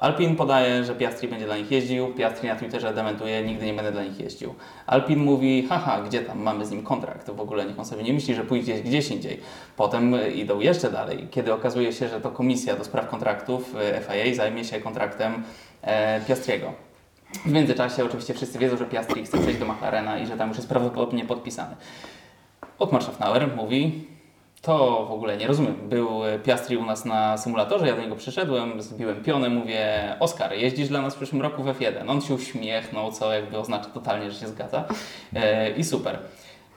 Alpin podaje, że Piastri będzie dla nich jeździł, Piastri na Twitterze dementuje, nigdy nie będę dla nich jeździł. Alpin mówi, haha, gdzie tam, mamy z nim kontrakt, w ogóle niech on sobie nie myśli, że pójdzie gdzieś indziej. Potem e, idą jeszcze dalej, kiedy okazuje się, że to komisja do spraw kontraktów e, FIA zajmie się kontraktem e, Piastriego. W międzyczasie oczywiście wszyscy wiedzą, że Piastri chce przejść do McLarena i że tam już jest prawdopodobnie podpisany. Otmar Schaffnauer mówi, to w ogóle nie rozumiem. Był e, Piastri u nas na symulatorze, ja do niego przyszedłem, zbiłem pionę, mówię Oskar, jeździsz dla nas w przyszłym roku w F1. On się uśmiechnął, co jakby oznacza totalnie, że się zgadza. E, I super.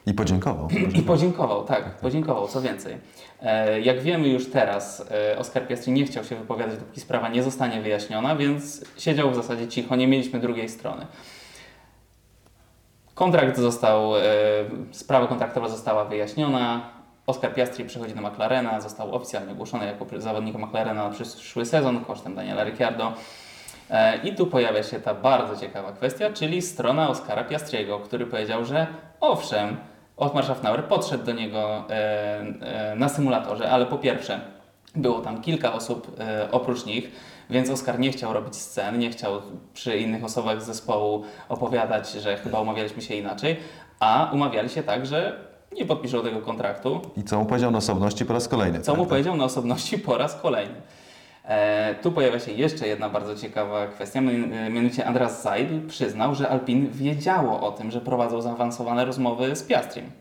I podziękował. (clears throat) I podziękował, tak, podziękował, co więcej. E, Jak wiemy już teraz, e, Oskar Piastri nie chciał się wypowiadać, dopóki sprawa nie zostanie wyjaśniona, więc siedział w zasadzie cicho, nie mieliśmy drugiej strony. Kontrakt został, sprawa kontraktowa została wyjaśniona. Oskar Piastri przechodzi do McLarena, został oficjalnie ogłoszony jako zawodnik McLarena na przyszły sezon kosztem Daniela Ricciardo. E, I tu pojawia się ta bardzo ciekawa kwestia, czyli strona Oskara Piastriego, który powiedział, że owszem, Otmar Schaffnauer podszedł do niego e, e, na symulatorze, ale po pierwsze, było tam kilka osób oprócz nich, więc Oskar nie chciał robić scen, nie chciał przy innych osobach z zespołu opowiadać, że chyba umawialiśmy się inaczej, a umawiali się tak, że nie podpiszą tego kontraktu, I co mu powiedział na osobności po raz kolejny. co mu tak? powiedział na osobności po raz kolejny. E, tu pojawia się jeszcze jedna bardzo ciekawa kwestia, e, mianowicie Andras Seidl przyznał, że Alpin wiedziało o tym, że prowadzą zaawansowane rozmowy z Piastrim.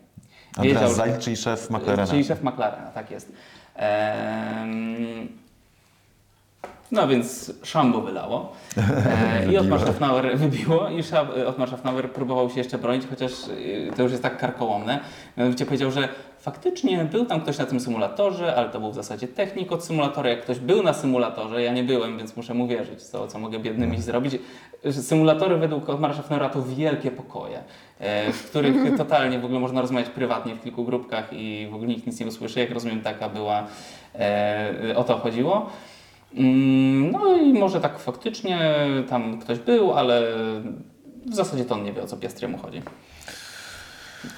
Andreas Zajc, czyli szef McLarena. Czyli szef McLarena, tak jest. Em, No więc szambo wylało e, (laughs) i Otmar Schaffnauer (laughs) wybiło i Otmar Schaffnauer próbował się jeszcze bronić, chociaż e, to już jest tak karkołomne. Mianowicie powiedział, że faktycznie był tam ktoś na tym symulatorze, ale to był w zasadzie technik od symulatora. Jak ktoś był na symulatorze, ja nie byłem, więc muszę mu wierzyć, co, co mogę biednym iść zrobić. Symulatory według Otmara Schaffneura to wielkie pokoje, e, w których (laughs) totalnie w ogóle można rozmawiać prywatnie w kilku grupkach i w ogóle nikt nic nie usłyszy. Jak rozumiem, taka była, o to chodziło. Mm, No i może tak faktycznie tam ktoś był, ale w zasadzie to on nie wie o co Piastriemu chodzi.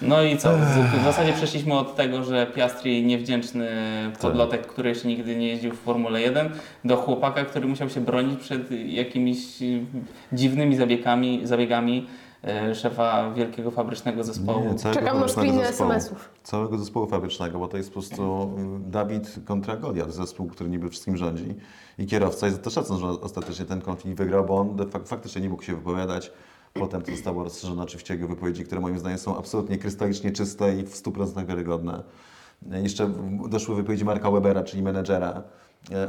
No i co? W zasadzie przeszliśmy od tego, że Piastri niewdzięczny podlotek, który jeszcze nigdy nie jeździł w Formule 1, do chłopaka, który musiał się bronić przed jakimiś dziwnymi zabiegami, zabiegami szefa wielkiego fabrycznego zespołu. Nie, Czekam na zespołu. SMS-ów. Całego zespołu fabrycznego, bo to jest po prostu y, Dawid kontra Goliat, zespół, który niby wszystkim rządzi. I kierowca jest to szacun, że ostatecznie ten konflikt wygrał, bo on fak- faktycznie nie mógł się wypowiadać. Potem to zostało rozszerzone oczywiście jego wypowiedzi, które moim zdaniem są absolutnie krystalicznie czyste i w 100% wiarygodne. E, Jeszcze doszły wypowiedzi Marka Webera, czyli menedżera e,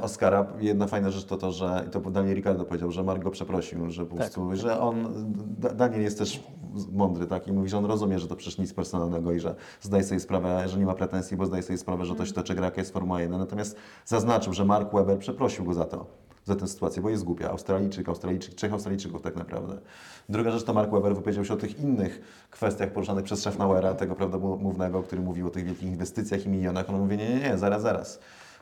Oscara. Jedna fajna rzecz to to, że i to Daniel Ricardo powiedział, że Mark go przeprosił, że po prostu, że on, Da- Daniel jest też mądry, tak, i mówi, że on rozumie, że to przecież nic personalnego i że zdaje sobie sprawę, że nie ma pretensji, bo zdaje sobie sprawę, że to się toczy gra, jaka jest Formuła 1. Natomiast zaznaczył, że Mark Webber przeprosił go za to, za tę sytuację, bo jest głupia. Australijczyk, Australijczyk, trzech Australijczyków tak naprawdę. Druga rzecz to Mark Webber wypowiedział się o tych innych kwestiach poruszanych przez Schaffnauera, tego prawdomównego, który mówił o tych wielkich inwestycjach i milionach. On mówi, nie, nie, nie, zaraz, zaraz.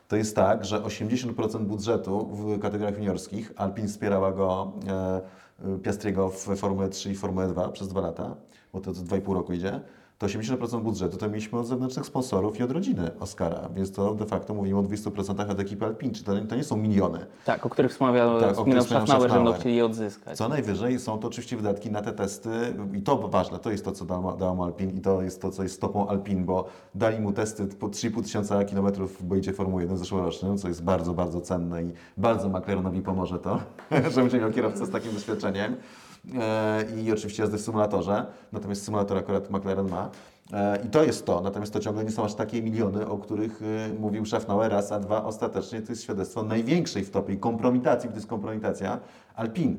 To jest tak, że 80% budżetu w kategoriach juniorskich, Alpin wspierała go e, e, Piastriego w Formule 3 i Formule 2 przez dwa lata, bo to 2,5 roku idzie, to 80% budżetu to mieliśmy od zewnętrznych sponsorów i od rodziny Oscara, więc to de facto mówimy o 200% od ekipy Alpin, czyli to, to nie są miliony. Tak, o których wspomniał, Tak, o wspominał Schaffnauer, że będą chcieli je odzyskać. Co najwyżej są to oczywiście wydatki na te testy i to ważne, to jest to, co dało, dało mu Alpin i to jest to, co jest stopą Alpin, bo dali mu testy po 3,5 tysiąca kilometrów w boicie Formuły 1 zeszłorocznym, co jest bardzo, bardzo cenne i bardzo McLarenowi pomoże to, (laughs) że będzie miał kierowcę z takim doświadczeniem. E, I oczywiście jazdy w symulatorze, natomiast symulator akurat McLaren ma. E, I to jest to, natomiast to ciągle nie są aż takie miliony, o których y, mówił Schaffnauer raz, a dwa ostatecznie to jest świadectwo największej w topie kompromitacji, to jest kompromitacja Alpin.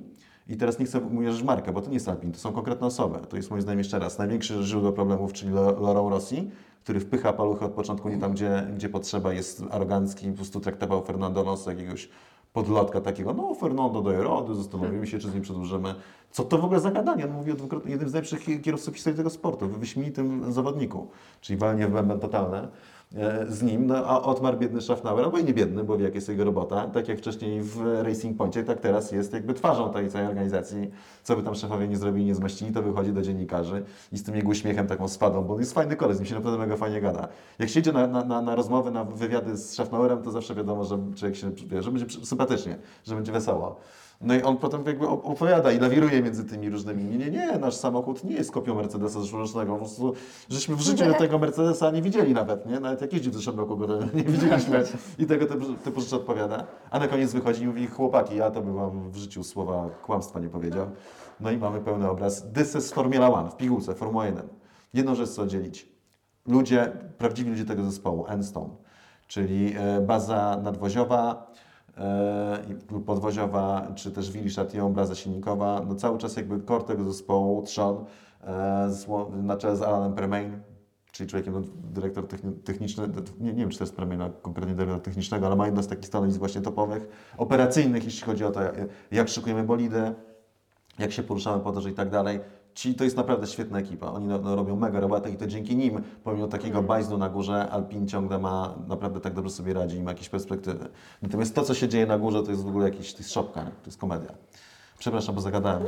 I teraz nie chcę mierzyć markę, bo to nie jest Alpin, to są konkretne osoby. To jest moim zdaniem jeszcze raz największe źródło problemów, czyli Laurent Rossi, który wpycha paluchy od początku nie tam, gdzie, gdzie potrzeba, jest arogancki, po prostu traktował Fernando Alonso jakiegoś podlotka takiego, no Fernando daje rady, zastanowimy się, czy z nim przedłużymy. Co to w ogóle za gadanie? On mówi o jednym z najlepszych kierowców historii tego sportu, wyśmienitym zawodniku, czyli walnie w bęben totalne z nim, no, a Otmar biedny Schaffnauer, albo i nie biedny, bo wie jak jest jego robota, tak jak wcześniej w Racing Pointie, tak teraz jest jakby twarzą tej całej organizacji, co by tam szefowie nie zrobili, nie zmaścili, to wychodzi do dziennikarzy i z tym jego uśmiechem taką spadą, bo on jest fajny koleś, z nim się naprawdę mega fajnie gada. Jak się idzie na, na, na, rozmowy, na wywiady z Schaffnauerem, to zawsze wiadomo, że człowiek się, że będzie sympatycznie, że będzie wesoło. No i on potem jakby op- opowiada i lawiruje między tymi różnymi. Nie, nie, nie, nasz samochód nie jest kopią Mercedesa zeszłorocznego. Po prostu, żeśmy w życiu tego Mercedesa nie widzieli nawet, nie? Nawet jak jeździł w zeszłym roku, go nie (laughs) widzieliśmy. I tego typu, rzeczy odpowiada. A na koniec wychodzi i mówi, chłopaki, ja to bym wam w życiu słowa kłamstwa nie powiedział. No i mamy pełny obraz. This is Formula One, w pigułce, Formuła 1. Jedną rzecz chcę oddzielić. Ludzie, prawdziwi ludzie tego zespołu, Enstone, czyli e, baza nadwoziowa, lub podwoziowa, czy też Willy Châtillon, baza silnikowa, no cały czas jakby core tego zespołu, trzon, e, na czele z Alanem Permain, czyli człowiekiem, no, dyrektor techni- techniczny, nie, nie wiem czy to jest Permain, a konkretnie dyrektor technicznego, ale ma jedno z takich stanowisk właśnie topowych, operacyjnych, jeśli chodzi o to, jak, jak szykujemy bolidy, jak się poruszamy po torze i tak dalej. Ci, to jest naprawdę świetna ekipa. Oni no, no, robią mega robotę i to dzięki nim, pomimo takiego bajzdu na górze, Alpin ciągle ma, naprawdę tak dobrze sobie radzi i ma jakieś perspektywy. Natomiast to, co się dzieje na górze, to jest w ogóle jakiś, to jest szopka, nie? to jest komedia. Przepraszam, bo zagadałem.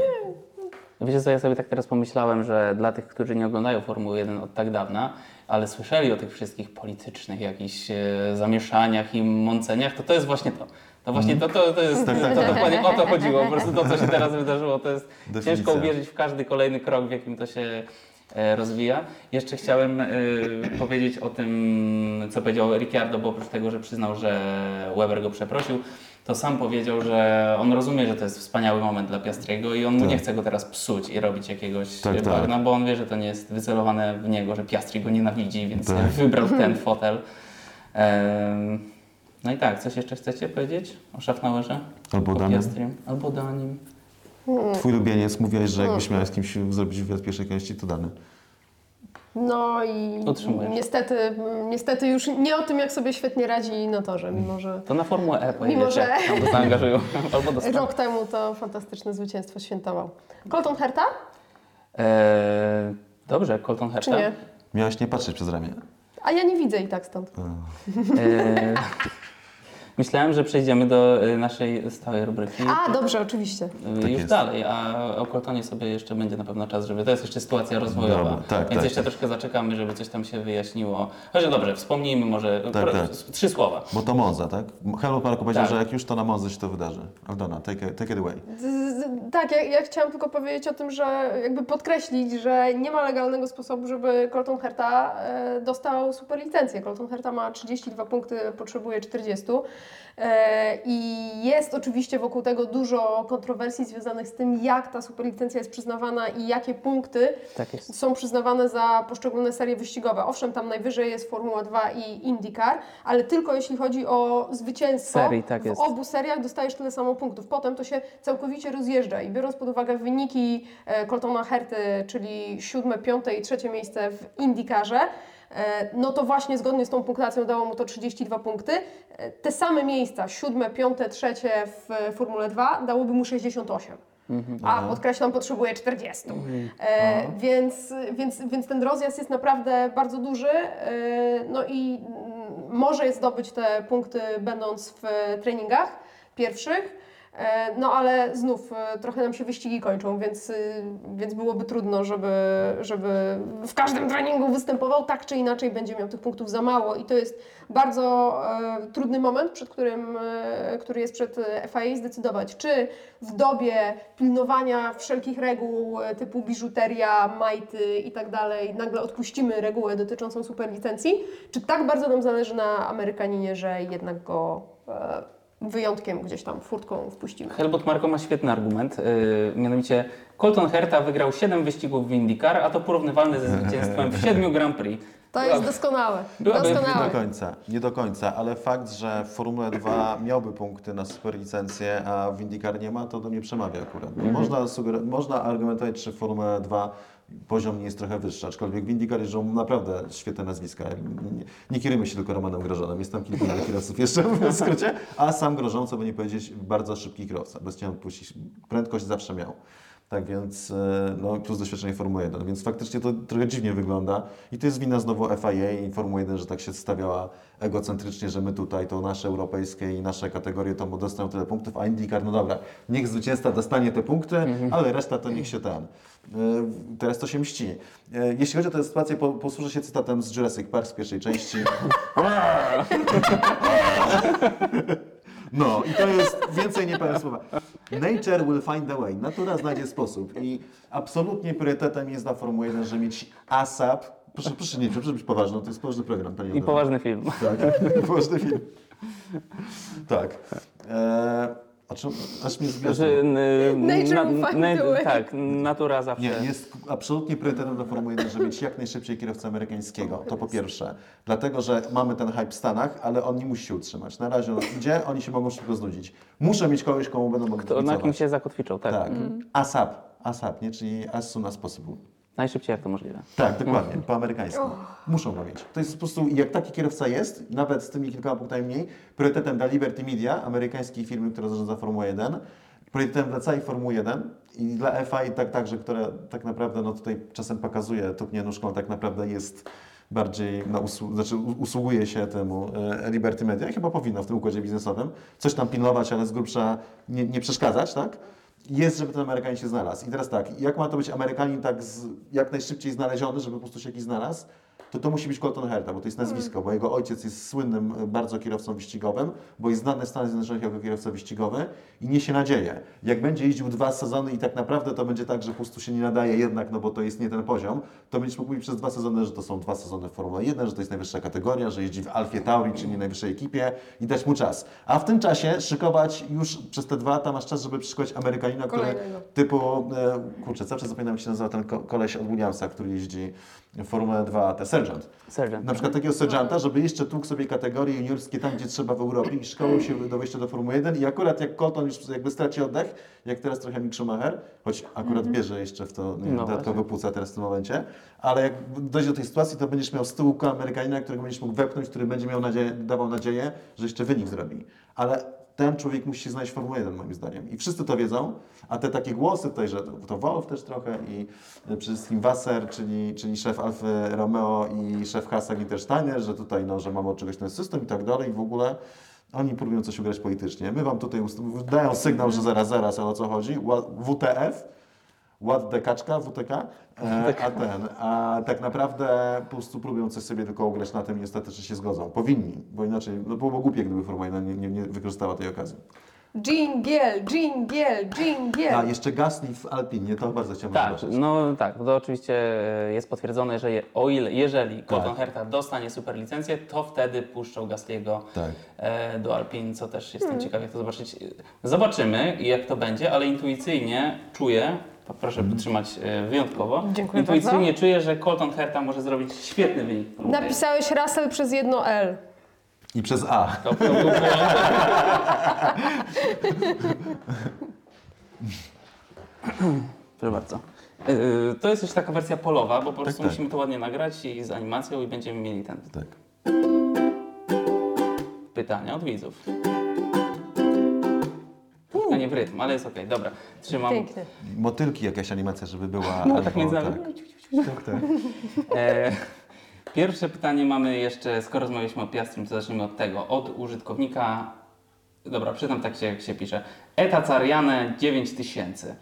Wiecie co, ja sobie tak teraz pomyślałem, że dla tych, którzy nie oglądają Formuły 1 od tak dawna, ale słyszeli o tych wszystkich politycznych jakichś e, zamieszaniach i mąceniach, to to jest właśnie to. To właśnie to, to, to jest, Tak, tak, to tak. dokładnie o to chodziło. Po prostu to, co się teraz wydarzyło, to jest Definicja. ciężko uwierzyć w każdy kolejny krok, w jakim to się e, rozwija. Jeszcze chciałem e, powiedzieć o tym, co powiedział Ricciardo, bo oprócz tego, że przyznał, że Weber go przeprosił, to sam powiedział, że on rozumie, że to jest wspaniały moment dla Piastriego i on mu Tak. nie chce go teraz psuć i robić jakiegoś Tak, tak. bagna, bo on wie, że to nie jest wycelowane w niego, że Piastri go nienawidzi, więc Tak. wybrał ten (laughs) fotel. Em, No i tak, coś jeszcze chcecie powiedzieć o Schaffnauerze? Albo O Danim. Piastrium? Albo Danim. Twój ulubieniec, mówiłeś, że jakbyś miał z kimś zrobić wywiad pierwszej części, to dany. No i Utrzymujesz. niestety, niestety już nie o tym, jak sobie świetnie radzi na torze, mimo że To na Formułę E pojedziecie. Mimo, że- (laughs) Albo zaangażują, albo dostaną. rok temu to fantastyczne zwycięstwo świętował. Colton Herta? Eee, dobrze, Colton Herta. Czy nie? Miałeś nie patrzeć przez ramię. A ja nie widzę i tak stąd. Eee, myślałem, że przejdziemy do y, naszej stałej rubryki. A, dobrze, oczywiście. Y, Tak już jest. dalej, a o Coltonie sobie jeszcze będzie na pewno czas, żeby. To jest jeszcze sytuacja rozwojowa. Dobra, tak, więc tak, jeszcze tak. troszkę zaczekamy, żeby coś tam się wyjaśniło. Chociaż dobrze, wspomnijmy może Tak, pro, tak. trzy słowa. Bo to Monza, tak? Helmut Marko powiedział, Tak. że jak już to na Monza się to wydarzy. Aldona, take, take it away. Z, z, tak, ja, ja chciałam tylko powiedzieć o tym, że jakby podkreślić, że nie ma legalnego sposobu, żeby Colton Herta e, dostał super licencję. Colton Herta ma 32 punkty, potrzebuje 40. E, I jest oczywiście wokół tego dużo kontrowersji związanych z tym, jak ta superlicencja jest przyznawana i jakie punkty Tak są przyznawane za poszczególne serie wyścigowe. Owszem, tam najwyżej jest Formuła 2 i IndyCar, ale tylko jeśli chodzi o zwycięstwo, Serii, tak w obu seriach dostajesz tyle samo punktów. Potem to się całkowicie rozjeżdża i biorąc pod uwagę wyniki e, Coltona Herty, czyli siódme, piąte i trzecie miejsce w IndyCarze, no to właśnie zgodnie z tą punktacją dało mu to 32 punkty. E, Te same miejsca, siódme, piąte, trzecie w e, Formule 2 dałoby mu 68. A podkreślam, potrzebuje 40. E, więc, więc, więc ten rozjazd jest naprawdę bardzo duży. E, no i mm, może zdobyć te punkty będąc w treningach pierwszych. E, No ale znów e, trochę nam się wyścigi kończą, więc, y, więc byłoby trudno, żeby, żeby w każdym treningu występował. Tak czy inaczej będzie miał tych punktów za mało i to jest bardzo e, trudny moment, przed którym, e, który jest przed e, FIA zdecydować, czy w dobie pilnowania wszelkich reguł typu biżuteria, majty i tak dalej, nagle odpuścimy regułę dotyczącą superlicencji, czy tak bardzo nam zależy na Amerykaninie, że jednak go e, wyjątkiem gdzieś tam furtką wpuścimy. Helmut Marko ma świetny argument, yy, mianowicie Colton Herta wygrał 7 wyścigów w IndyCar, a to porównywalne ze zwycięstwem w 7 Grand Prix. To jest doskonałe. byłaby- Nie Doskonałe. do końca, nie do końca, ale fakt, że w Formule 2 miałby punkty na superlicencję, a w IndyCar nie ma, to do mnie przemawia akurat. Bo Można, można argumentować, czy w Formule 2 poziom nie jest trochę wyższy, aczkolwiek w jeżdżą naprawdę świetne nazwiska. Nie, nie kierujmy się tylko Romanem Grożonem, jest tam kilku innych (laughs) kierowców jeszcze w skrócie, a sam Grożon, co by nie powiedzieć, bardzo szybki kierowca, bez cię odpuścić. Prędkość zawsze miał. Tak więc, e, no plus doświadczenie Formuły 1, więc faktycznie to trochę dziwnie wygląda i to jest wina znowu FIA i Formuły 1, że tak się stawiała egocentrycznie, że my tutaj to nasze europejskie i nasze kategorie to mu dostają tyle punktów, a IndyCar, no dobra, niech zwycięzca dostanie te punkty, ale reszta to niech się tam. E, Teraz to się mści. E, Jeśli chodzi o tę sytuację, po, posłużę się cytatem z Jurassic Park z pierwszej części. (laughs) (laughs) No i to jest, więcej nie powiem słowa. Nature will find a way. Natura znajdzie sposób. I absolutnie priorytetem jest dla Formuły 1, żeby mieć ASAP. Proszę, proszę nie, proszę być poważną, to jest poważny program. Panie I poważny film. Tak, (laughs) poważny film. Tak. E, a czym, aż mnie zgadzam. Że, y, (laughs) Nature will find a way. Tak, natura zawsze. Nie, jest absolutnie priorytetem dla Formuły 1, żeby mieć jak najszybciej kierowcę amerykańskiego. To po pierwsze. Dlatego, że mamy ten hype w Stanach, ale on nie musi się utrzymać. Na razie on idzie, oni się mogą szybko znudzić. Muszą mieć kogoś, komu będą mogli To na kim się zakotwiczą, tak. Tak. ASAP. ASAP, nie? Czyli as soon as possible. Najszybciej jak to możliwe. Tak, dokładnie, po amerykańsku. Muszą go mieć. To jest po prostu, jak taki kierowca jest, nawet z tymi kilkoma punktami mniej, priorytetem dla Liberty Media, amerykańskiej firmy, która zarządza Formułę 1, priorytetem dla całej Formuły 1 i dla FI tak, także, które tak naprawdę no, tutaj czasem pokazuje, tupnie nóżką, tak naprawdę jest bardziej na usłu- znaczy usługuje się temu e, Liberty Media, chyba powinno w tym układzie biznesowym coś tam pilnować, ale z grubsza nie, nie przeszkadzać, tak? Jest, żeby ten Amerykanin się znalazł. I teraz tak, jak ma to być Amerykanin tak z, jak najszybciej znaleziony, żeby po prostu się jakiś znalazł, to to musi być Colton Herta, bo to jest nazwisko, bo jego ojciec jest słynnym e, bardzo kierowcą wyścigowym, bo jest znany w Stanach Zjednoczonych jako kierowca wyścigowy i niesie nadzieję. Jak będzie jeździł dwa sezony i tak naprawdę to będzie tak, że po prostu się nie nadaje jednak, no bo to jest nie ten poziom, to będziesz mógł mówić przez dwa sezony, że to są dwa sezony w Formule 1, że to jest najwyższa kategoria, że jeździ w Alfie Tauri, czyli najwyższej ekipie i dać mu czas. A w tym czasie szykować już przez te dwa lata masz czas, żeby przyszykować Amerykanina, który typu, e, kurczę, czas zapominam jak się nazywa ten ko- koleś od Williamsa, który jeździ w Formule 2, te Sergio sergeant. Sergeant. Na przykład takiego sergeanta, żeby jeszcze tłukł sobie kategorie juniorskie tam, gdzie trzeba w Europie i szkołą się do wejścia do Formuły 1 i akurat jak Colton już jakby straci oddech, jak teraz trochę Mick Schumacher, choć akurat bierze jeszcze w to No dodatkowe płuca teraz w tym momencie, ale jak dojdzie do tej sytuacji, to będziesz miał z tyłu Amerykanina, którego będziesz mógł wepchnąć, który będzie miał nadzieję, dawał nadzieję, że jeszcze wynik zrobi. Ale ten człowiek musi się znaleźć w Formule 1 moim zdaniem. I wszyscy to wiedzą, a te takie głosy tutaj, że to, Wolf też trochę i przede wszystkim Wasser, czyli, czyli szef Alfy Romeo i szef Hasa Ginter Steiner, że tutaj no, że mamy od czegoś ten system i tak dalej i w ogóle oni próbują coś ugrać politycznie. My wam tutaj dają sygnał, że zaraz, zaraz, ale o co chodzi? WTF, Ład Dekaczka, WTK, e, a ten, a tak naprawdę po prostu próbują coś sobie tylko ugrać na tym i ostatecznie się zgodzą. Powinni, bo inaczej, no byłoby głupie, gdyby Formuła 1 nie, nie, nie wykorzystała tej okazji. Jingle, jingle, jingle. A, jeszcze Gasly w Alpinie, to bardzo chciałbym Tak, zobaczyć. no tak, to oczywiście e, jest potwierdzone, że je, o ile, jeżeli Colton Tak. Herta dostanie superlicencję, to wtedy puszczą Gasliego Tak. e, do Alpin, co też jestem ciekaw jak to zobaczyć. Zobaczymy jak to będzie, ale intuicyjnie czuję, to proszę podtrzymać e, wyjątkowo, Dziękuję intuicyjnie czuję, że Colton Herta może zrobić świetny wynik. Napisałeś Russell przez jedno L. I przez A. To, to był. Proszę bardzo. Yy, To jest już taka wersja polowa, bo po prostu tak. musimy to ładnie nagrać i z animacją i będziemy mieli ten Tak. pytania od widzów. Nie w rytm, ale jest okej, dobra. Trzymam. Pięknie. Motylki jakaś animacja, żeby była. No albo, tak między nami. Tak, tak. tak. E, pierwsze pytanie mamy jeszcze, skoro rozmawialiśmy o Piastrim, to zacznijmy od tego. Od użytkownika, dobra, przytam tak się, jak się pisze. Eta Cariane 9000.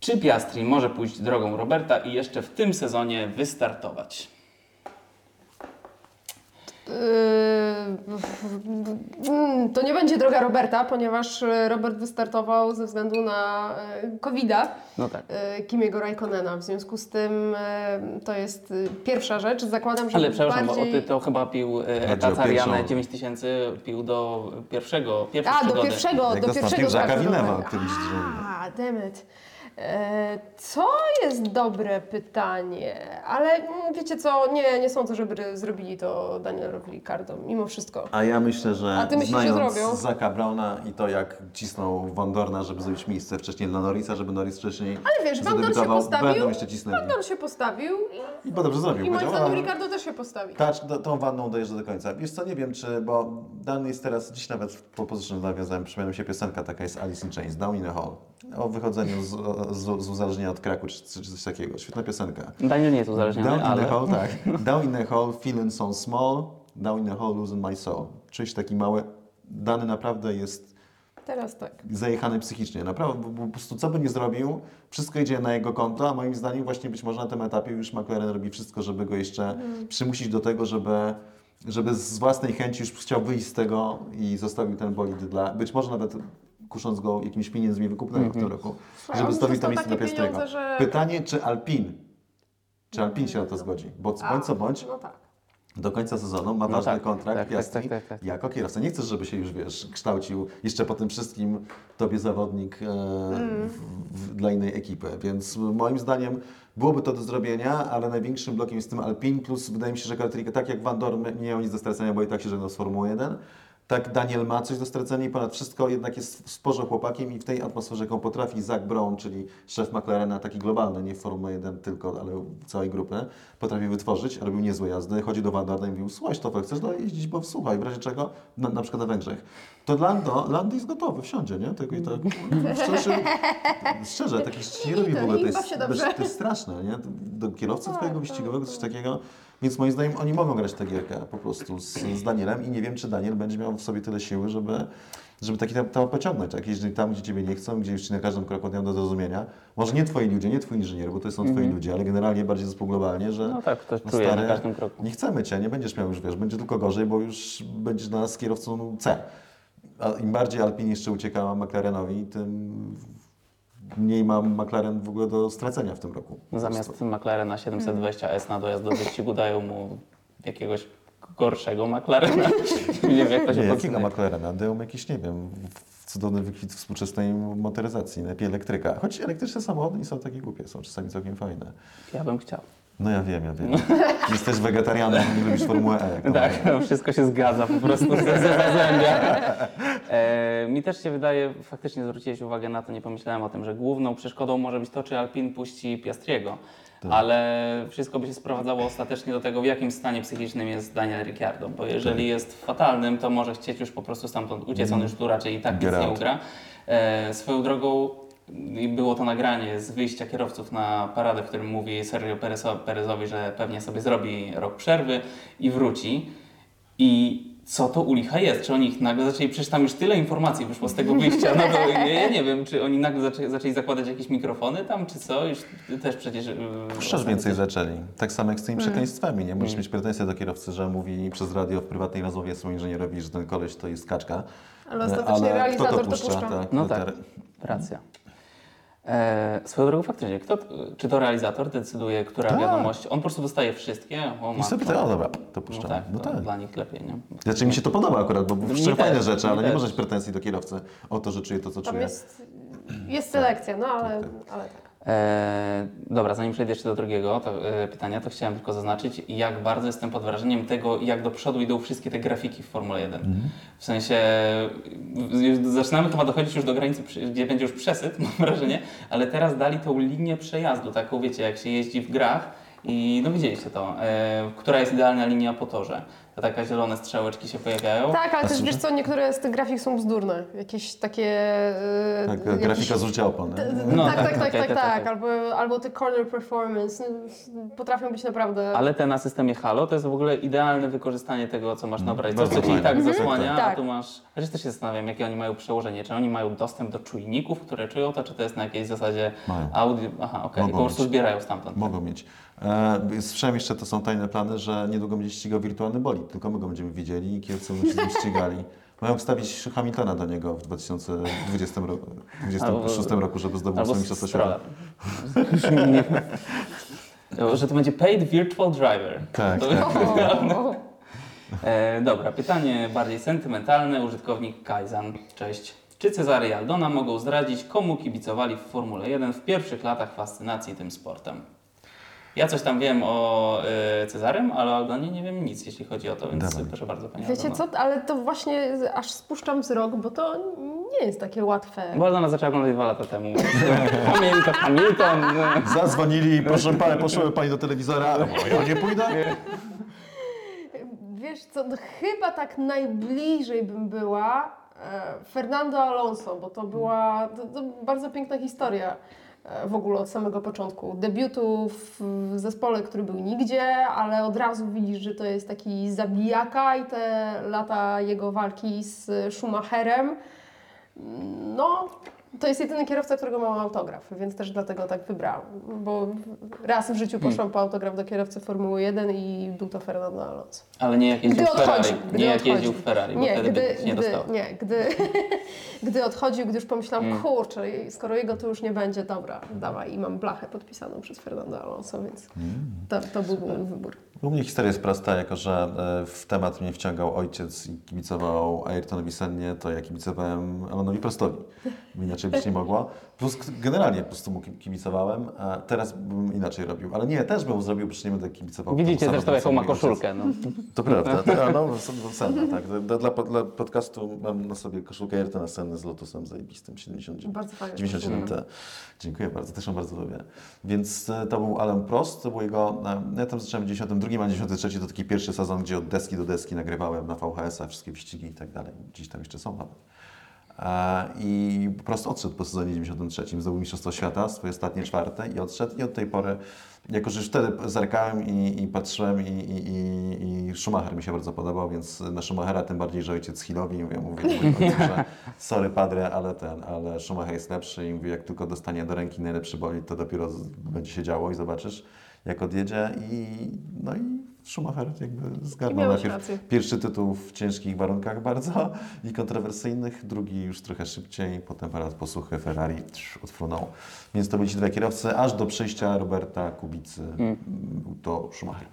Czy Piastri może pójść drogą Roberta i jeszcze w tym sezonie wystartować? Yy, mm, To nie będzie droga Roberta, ponieważ e, Robert wystartował ze względu na e, COVID-a. No tak. e, Kimiego Raikkonena. W związku z tym to jest pierwsza rzecz. Zakładam, że Ale przepraszam, bardziej... bo ty to chyba pił pierwszą. 9000 pił do pierwszego, pierwszej A, do przygody. pierwszego, Jak do pierwszego liczy, że- A, demet. E, Co jest dobre pytanie, ale mm, wiecie co, nie, nie sądzę, żeby zrobili to Danielowi Ricardo, mimo wszystko. A ja myślę, że A ty myślisz, że znając zrobią? Zaka Browna i to jak cisnął Van Dorna, żeby zrobić miejsce wcześniej dla Norrisa, żeby Norris wcześniej Ale wiesz, Van Dorn się zadebiutował, postawił, będą jeszcze cisnęli. Van Dorn się postawił I bo dobrze zrobił. i moim powiedział, zdaniem a- Ricardo też się postawi. Tak, do- tą wanną dojeżdża do końca. Wiesz co, nie wiem czy, bo Dan jest teraz, dziś nawet w pole position nawiązałem, przypomniała mi się piosenka taka jest Alice in Chains, Down in a Hole. O wychodzeniu z, z, z uzależnienia od kraku, czy, czy coś takiego. Świetna piosenka. Daniel nie jest Down uzależniony, in ale... a hole, tak. Down in a hole, feeling so small. Down in a hole, losing my soul. Czyś taki mały. Dany naprawdę jest Teraz tak. zajechany psychicznie. Naprawdę, bo- bo po prostu co by nie zrobił, wszystko idzie na jego konto, a moim zdaniem właśnie być może na tym etapie już McLaren robi wszystko, żeby go jeszcze przymusić do tego, żeby, żeby z własnej chęci już chciał wyjść z tego i zostawił ten bolid dla, być może nawet kusząc go jakimiś pieniędzmi wykupnymi w tym roku, Słuchaj, żeby zostawić to miejsce dla Piastrego. że- Pytanie, czy Alpin, czy Alpin się na to zgodzi? Bo bądź co bądź, No tak. do końca sezonu ma ważny tak, kontrakt tak, Piastri tak, tak, tak, tak. jako kierowca. Nie chcesz, żeby się już, wiesz, kształcił jeszcze po tym wszystkim tobie zawodnik e, w, w, dla innej ekipy. Więc moim zdaniem byłoby to do zrobienia, ale największym blokiem jest tym Alpine, plus wydaje mi się, że Kartrika, tak jak Van Dorn nie miał nic do stracenia, bo i tak się żegnał z Formuły 1, tak Daniel ma coś do stracenia i ponad wszystko jednak jest sporze chłopakiem i w tej atmosferze, jaką potrafi Zach Brown, czyli szef McLarena, taki globalny, nie Formuły 1 tylko, ale całej grupy, potrafi wytworzyć, robił niezłe jazdy, chodzi do Van Dorna i mówił, słuchaj Stoffel, chcesz jeździć, bo słuchaj, w razie czego, na, na przykład na Węgrzech, to Lando, Lando jest gotowy, wsiądzie, nie? Tego i tak, szczerze, szczerze taki nie robi w to, ogóle, to jest, to jest straszne, nie? Do kierowcy Tak, twojego wyścigowego, coś takiego, więc moim zdaniem oni mogą grać tę gierkę po prostu z, z Danielem i nie wiem, czy Daniel będzie miał w sobie tyle siły, żeby, żeby taki temat pociągnąć. Jak jeździ tam, gdzie Ciebie nie chcą, gdzie już Ci na każdym kroku dają do zrozumienia. Może nie Twoi ludzie, nie Twój inżynier, bo to są Twoi ludzie, ale generalnie bardziej zespół globalnie, że No tak, ktoś no czuje stary, na każdym kroku. nie chcemy Cię, nie będziesz miał już, wiesz, będzie tylko gorzej, bo już będziesz dla nas kierowcą C. Im bardziej Alpine jeszcze ucieka McLarenowi, tym mniej ma McLaren w ogóle do stracenia w tym roku. Zamiast McLarena 720S na dojazd do wyścigu dają mu jakiegoś gorszego McLarena. nie wiem jak to się Nie, jakiego. McLarena? Dają jakiś, nie wiem, cudowny wykwit współczesnej motoryzacji, lepiej elektryka. Choć elektryczne samochody nie są takie głupie, są czasami całkiem fajne. Ja bym chciał. No ja wiem, ja wiem. (laughs) Jesteś wegetarianem, nie lubisz Formułę E. Tak, no, wszystko się zgadza po prostu ze ze zazębia. E, mi też się wydaje, faktycznie zwróciłeś uwagę na to, nie pomyślałem o tym, że główną przeszkodą może być to, czy Alpin puści Piastriego. Ale wszystko by się sprowadzało ostatecznie do tego, w jakim stanie psychicznym jest Daniel Ricciardo, bo jeżeli jest w fatalnym, to może chcieć już po prostu stamtąd uciec, on już tu raczej i tak nic nie ugra. E, swoją drogą i było to nagranie z wyjścia kierowców na paradę, w którym mówi Sergio Perezo- Perezowi, że pewnie sobie zrobi rok przerwy i wróci. I co to u licha jest? Czy oni ich nagle zaczęli, przecież tam już tyle informacji wyszło z tego wyjścia, no to ja, nie wiem, czy oni nagle zaczęli, zaczęli zakładać jakieś mikrofony tam, czy co? Już też przecież... yy, Puszczasz ostatnio więcej zaczęli. Tak samo jak z tymi przekleństwami, nie? Możesz mieć pretensje do kierowcy, że mówi przez radio w prywatnej rozmowie swojemu inżynierowi, że ten koleś to jest kaczka. Ale ostatecznie kto realizator to to puszcza? puszcza. Tak, No tak, racja. E, swoją drogą faktycznie, kto, czy to realizator decyduje, która Tak. wiadomość? On po prostu dostaje wszystkie? O, I sobie to, o dobra, to No puszczamy. tak, No to tak. dla nich lepiej, nie? Znaczy mi się to podoba akurat, bo Mi puszczają też, fajne rzeczy, mi ale nie też. możesz pretensji do kierowcy o to, że czuje to, co Tam czuje. jest, jest selekcja, no ale, ale tak. E, dobra, zanim przejdę jeszcze do drugiego to, e, pytania, to chciałem tylko zaznaczyć, jak bardzo jestem pod wrażeniem tego, jak do przodu idą wszystkie te grafiki w Formule 1. W sensie zaczynamy chyba dochodzić już do granicy, gdzie będzie już przesyt, (laughs) mam wrażenie, ale teraz dali tą linię przejazdu, taką wiecie, jak się jeździ w grach i no widzieliście to, e, która jest idealna linia po torze. Te takie zielone strzałeczki się pojawiają. Tak, ale też wiesz co, niektóre z tych grafik są bzdurne. Jakieś takie... e, Tak, jakieś- grafika zużycia opon. nie? No, tak, tak, tak, tak, tak, tak, tak, tak. Albo, albo te corner performance no, potrafią być naprawdę... Ale te na systemie Halo to jest w ogóle idealne wykorzystanie tego, co masz na obrazie. Coś, bardzo co ci i tak Mhm. zasłania, a tu masz... Chociaż też się zastanawiam, jakie oni mają przełożenie. Czy oni mają dostęp do czujników, które czują to, czy to jest na jakiejś zasadzie audio... Aha, okej. Po prostu zbierają stamtąd. Mogą mieć. E, słyszałem jeszcze, to są tajne plany, że niedługo będzie ścigał wirtualny bolid. Tylko my go będziemy widzieli i kierowcy będą się ścigali. Mają wstawić Hamiltona do niego w 2020 roku, 2026 roku, żeby zdobył Albo mistrzostwo świata. Że to będzie paid virtual driver. Tak, To- tak. O, E, dobra, pytanie bardziej sentymentalne. Użytkownik Kaizen. Cześć. Czy Cezary i Aldona mogą zdradzić, komu kibicowali w Formule 1 w pierwszych latach fascynacji tym sportem? Ja coś tam wiem o e, Cezarym, ale o Aldonie nie wiem nic, jeśli chodzi o to, więc Dawaj. proszę bardzo Pani Wiecie co, ale to właśnie aż spuszczam wzrok, bo to nie jest takie łatwe. Bo Aldona zaczęła oglądać dwa lata temu. (laughs) Pamiętam no. Zadzwonili, proszę Pani, poszły Pani do telewizora. O, ja nie pójdę? Wiesz co, no chyba tak najbliżej bym była e, Fernando Alonso, bo to była to, to bardzo piękna historia w ogóle od samego początku. Debiutu w, zespole, który był nigdzie, ale od razu widzisz, że to jest taki zabijaka i te lata jego walki z Schumacherem. No, to jest jedyny kierowca, którego mam autograf, więc też dlatego tak wybrałam. Bo raz w życiu poszłam po autograf do kierowcy Formuły 1 i był to Fernando Alonso. Ale nie jak jeździł Gdy w Ferrari. odchodził. Gdy nie jak odchodził. jeździł w Ferrari, bo nie, wtedy gdy, by nie gdy, dostał. nie, gdy, (laughs) gdy odchodził, gdy już pomyślałam, Mm. kurczę, skoro jego to już nie będzie, dobra, dawaj. I mam blachę podpisaną przez Fernando Alonso, więc to, to był mój wybór. U mnie historia jest prosta, jako że e, w temat mnie wciągał ojciec i kibicował Ayrtonowi Sennie, to ja kibicowałem Alonowi Prostowi. Inaczej (laughs) być nie mogło. Plus generalnie po prostu mu ki- kibicowałem, a teraz bym inaczej robił. Ale nie, też bym zrobił, przecież nie będę kibicował. Widzicie zresztą, jaką ma koszulkę. No. To prawda, to, no, (laughs) Senna, tak. Dla, dla, dla podcastu mam na sobie koszulkę Ayrtona Senny z Lotusem zajebistym 79. Bardzo fajnie. 97T. Dziękuję bardzo, też ją bardzo lubię. Więc e, to był Alan Prost, to był jego, e, ja tam zacząłem w 92, a 93 to taki pierwszy sezon, gdzie od deski do deski nagrywałem na VHS-a wszystkie wyścigi i tak dalej. Dziś tam jeszcze są nawet. E, I po prostu odszedł po sezonie 93, zdobył Mistrzostwo Świata, swoje ostatnie czwarte i odszedł. I od tej pory, jako że już wtedy zerkałem i, i patrzyłem i, i, i, Schumacher mi się bardzo podobał, więc na Schumachera tym bardziej, że ojciec Hillowi, mówię, mówię, mówię że (laughs) sorry padre, ale ten, ale Schumacher jest lepszy i mówię, jak tylko dostanie do ręki najlepszy bolid, to dopiero będzie się działo i zobaczysz, jak odjedzie i no i Schumacher jakby zgarnął najpierw rację. Pierwszy tytuł w ciężkich warunkach bardzo i kontrowersyjnych, drugi już trochę szybciej, potem parę posłuchy Ferrari odfrunął. Więc to byli ci dwa kierowcy, aż do przyjścia Roberta Kubicy. Był to Schumacher.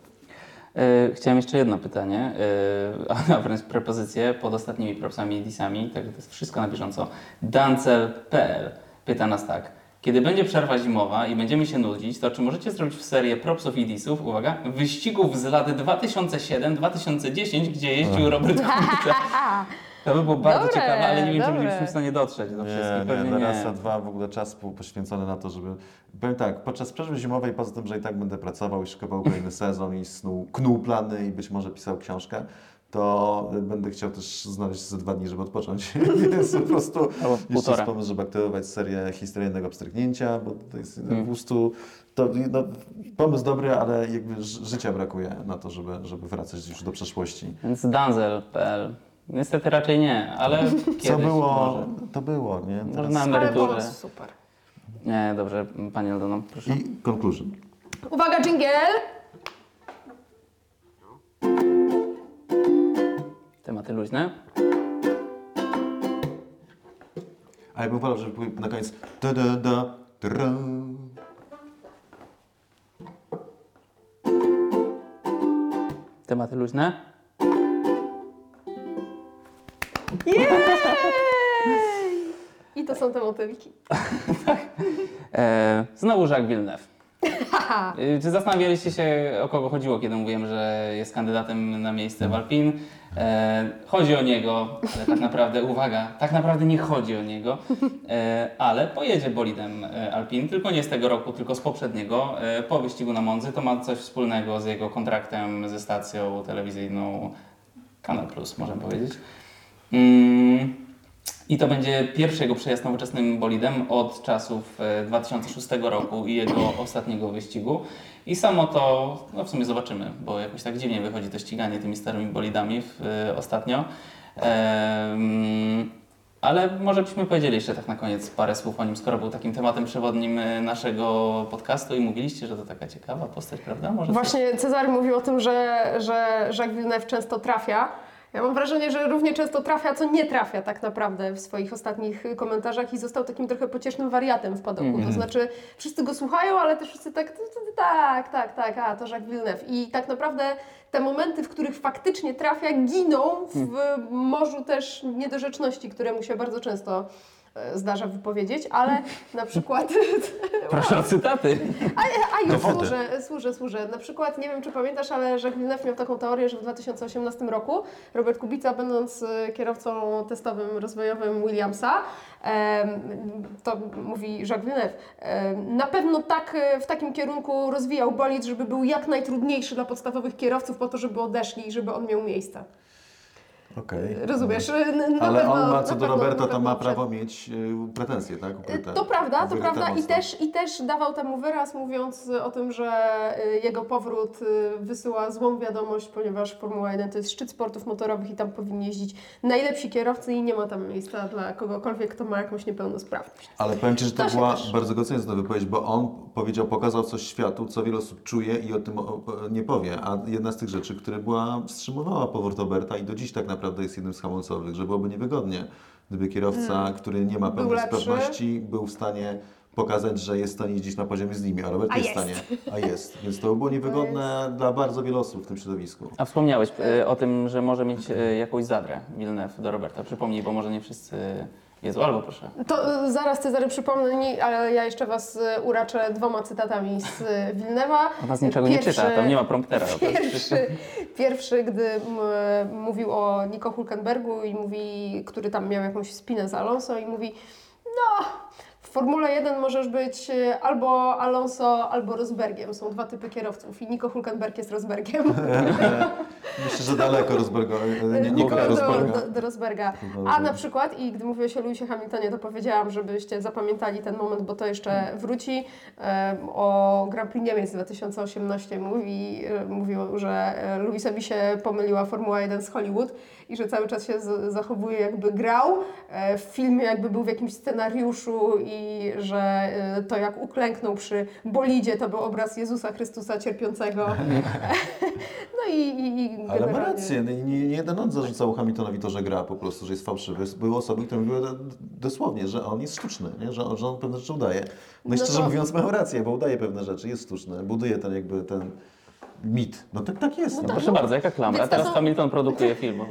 E, Chciałem jeszcze jedno pytanie, e, a wręcz propozycję pod ostatnimi propsami i disami, tak to jest wszystko na bieżąco. Dancel.pl pyta nas tak. Kiedy będzie przerwa zimowa i będziemy się nudzić, to czy możecie zrobić w serię propsów i disów, uwaga, wyścigów z lat 2007-2010, gdzie jeździł Robert (laughs) Kubica? To by było bardzo Dobre, ciekawe, ale nie wiem, czy byliśmy w stanie dotrzeć do Nie, wszystkich. nie, Pewnie na nie. raz, a dwa w ogóle czas był poświęcony na to, żeby... Powiem tak, podczas przerwy zimowej, poza tym, że i tak będę pracował i szykował kolejny (laughs) sezon i snuł, knuł plany i być może pisał książkę, to będę chciał też znaleźć ze dwa dni, żeby odpocząć. (laughs) (laughs) Więc po prostu Albo jeszcze półtora. jest pomysł, żeby aktywować serię historyjnego pstryknięcia, bo to jest Hmm. po prostu... To, no, pomysł dobry, ale jakby ży- życia brakuje na to, żeby, żeby wracać już do przeszłości. Więc danzel.pl. Niestety raczej nie, ale (laughs) kiedyś Co było, może. to było, nie? Może na emeryturze. super. Nie, dobrze, Pani Aldono, proszę. I conclusion. Uwaga, jingle! Tematy luźne. A ja bym wolał, żeby był na koniec da da da tra. Tematy luźne. (laughs) I to są te motylki. E, znowu Jacques Villeneuve. E, (laughs) Czy zastanawialiście się, o kogo chodziło, kiedy mówiłem, że jest kandydatem na miejsce w Alpin? E, chodzi o niego, ale tak naprawdę, (laughs) uwaga, tak naprawdę nie chodzi o niego, e, ale pojedzie bolidem e, Alpin, tylko nie z tego roku, tylko z poprzedniego, e, po wyścigu na Monzy. To ma coś wspólnego z jego kontraktem ze stacją telewizyjną Kanal Plus, możemy powiedzieć. Mm, i to będzie pierwszy jego przejazd nowoczesnym bolidem od czasów e, 2006 roku i jego ostatniego wyścigu. I samo to, no w sumie zobaczymy, bo jakoś tak dziwnie wychodzi to ściganie tymi starymi bolidami w, e, ostatnio. Em, ale może byśmy powiedzieli jeszcze tak na koniec parę słów o nim, skoro był takim tematem przewodnim e, naszego podcastu i mówiliście, że to taka ciekawa postać, prawda? Może Właśnie Cezary mówił o tym, że, że Jacques Villeneuve często trafia. Ja mam wrażenie, że równie często trafia, co nie trafia tak naprawdę w swoich ostatnich komentarzach i został takim trochę pociesznym wariatem w padoku. To znaczy wszyscy go słuchają, ale też wszyscy tak, tak, tak, tak, a to Jacques Villeneuve. I tak naprawdę te momenty, w których faktycznie trafia, giną w morzu też niedorzeczności, które mu się bardzo często e, zdarza wypowiedzieć, ale na przykład (laughs) Proszę o cytaty. a, a już Dowody. służę, służę, służę. Na przykład, nie wiem czy pamiętasz, ale Jacques Villeneuve miał taką teorię, że w 2018 roku Robert Kubica, będąc e, kierowcą testowym, rozwojowym Williamsa, em, to mówi Jacques Villeneuve, em, na pewno tak e, w takim kierunku rozwijał bolid, żeby był jak najtrudniejszy dla podstawowych kierowców po to, żeby odeszli i żeby on miał miejsce. Okej. Rozumiesz? N- na Ale pewno- on ma co do Roberta, to ma prawo mieć y, pretensje, tak? Ukryte. To prawda, to prawda i też, i też dawał temu wyraz mówiąc o tym, że y, jego powrót y, wysyła złą wiadomość, ponieważ Formuła 1 to jest szczyt sportów motorowych i tam powinni jeździć najlepsi kierowcy i nie ma tam miejsca dla kogokolwiek, kto ma jakąś niepełnosprawność. Ale powiem Ci, że to, To była też- bardzo doceniona wypowiedź, bo on powiedział, pokazał coś światu, co wiele osób czuje i o tym nie powie. A jedna z tych rzeczy, która była, wstrzymywała powrót Roberta i do dziś tak naprawdę jest jednym z hamulcowych, że byłoby niewygodnie, gdyby kierowca, który nie ma Hmm. Był lepszy. sprawności, był w stanie pokazać, że jest w stanie jeździć na poziomie z nimi, a Robert A nie jest w stanie. A jest. Więc to by było niewygodne dla bardzo wielu osób w tym środowisku. A wspomniałeś e, o tym, że może mieć e, jakąś zadrę Villeneuve do Roberta. Przypomnij, bo może nie wszyscy wiedzą, albo proszę. To y, zaraz Cezary przypomnij, ale ja jeszcze Was y, uraczę dwoma cytatami z y, Wilnewa. On was niczego nie czyta, tam nie ma promptera. Pierwszy, pierwszy gdy mówił o Nico Hulkenbergu i mówi, który tam miał jakąś spinę z Alonso i mówi, no Formule 1 możesz być e, albo Alonso, albo Rosbergiem. Są dwa typy kierowców i Nico Hulkenberg jest Rosbergiem. (laughs) Myślę, że daleko Rosberga, nie, nie do, Rosberga. do, do Rosberga. A na przykład, i gdy mówiłeś o Lewisie Hamiltonie, to powiedziałam, żebyście zapamiętali ten moment, bo to jeszcze wróci. Em, O Grand Prix Niemiec 2018 mówi, mówił, że Lewisowi się pomyliła Formuła 1 z Hollywood i że cały czas się zachowuje jakby grał. E, W filmie jakby był w jakimś scenariuszu i że e, to jak uklęknął przy bolidzie, to był obraz Jezusa Chrystusa cierpiącego. (laughs) No i, i, i Ale ma rację, nie, nie nie jeden on zarzucał Hamiltonowi to, że gra po prostu, że jest fałszywy. Były osoby, które mówiły do- dosłownie, że on jest sztuczny, nie? Że, on, że on pewne rzeczy udaje. No i No szczerze to- mówiąc mają rację, bo udaje pewne rzeczy, jest sztuczny, buduje ten jakby ten mit. No tak, tak jest. No, Proszę bardzo, jaka klamra. Więc to Teraz są- Hamilton produkuje film. y,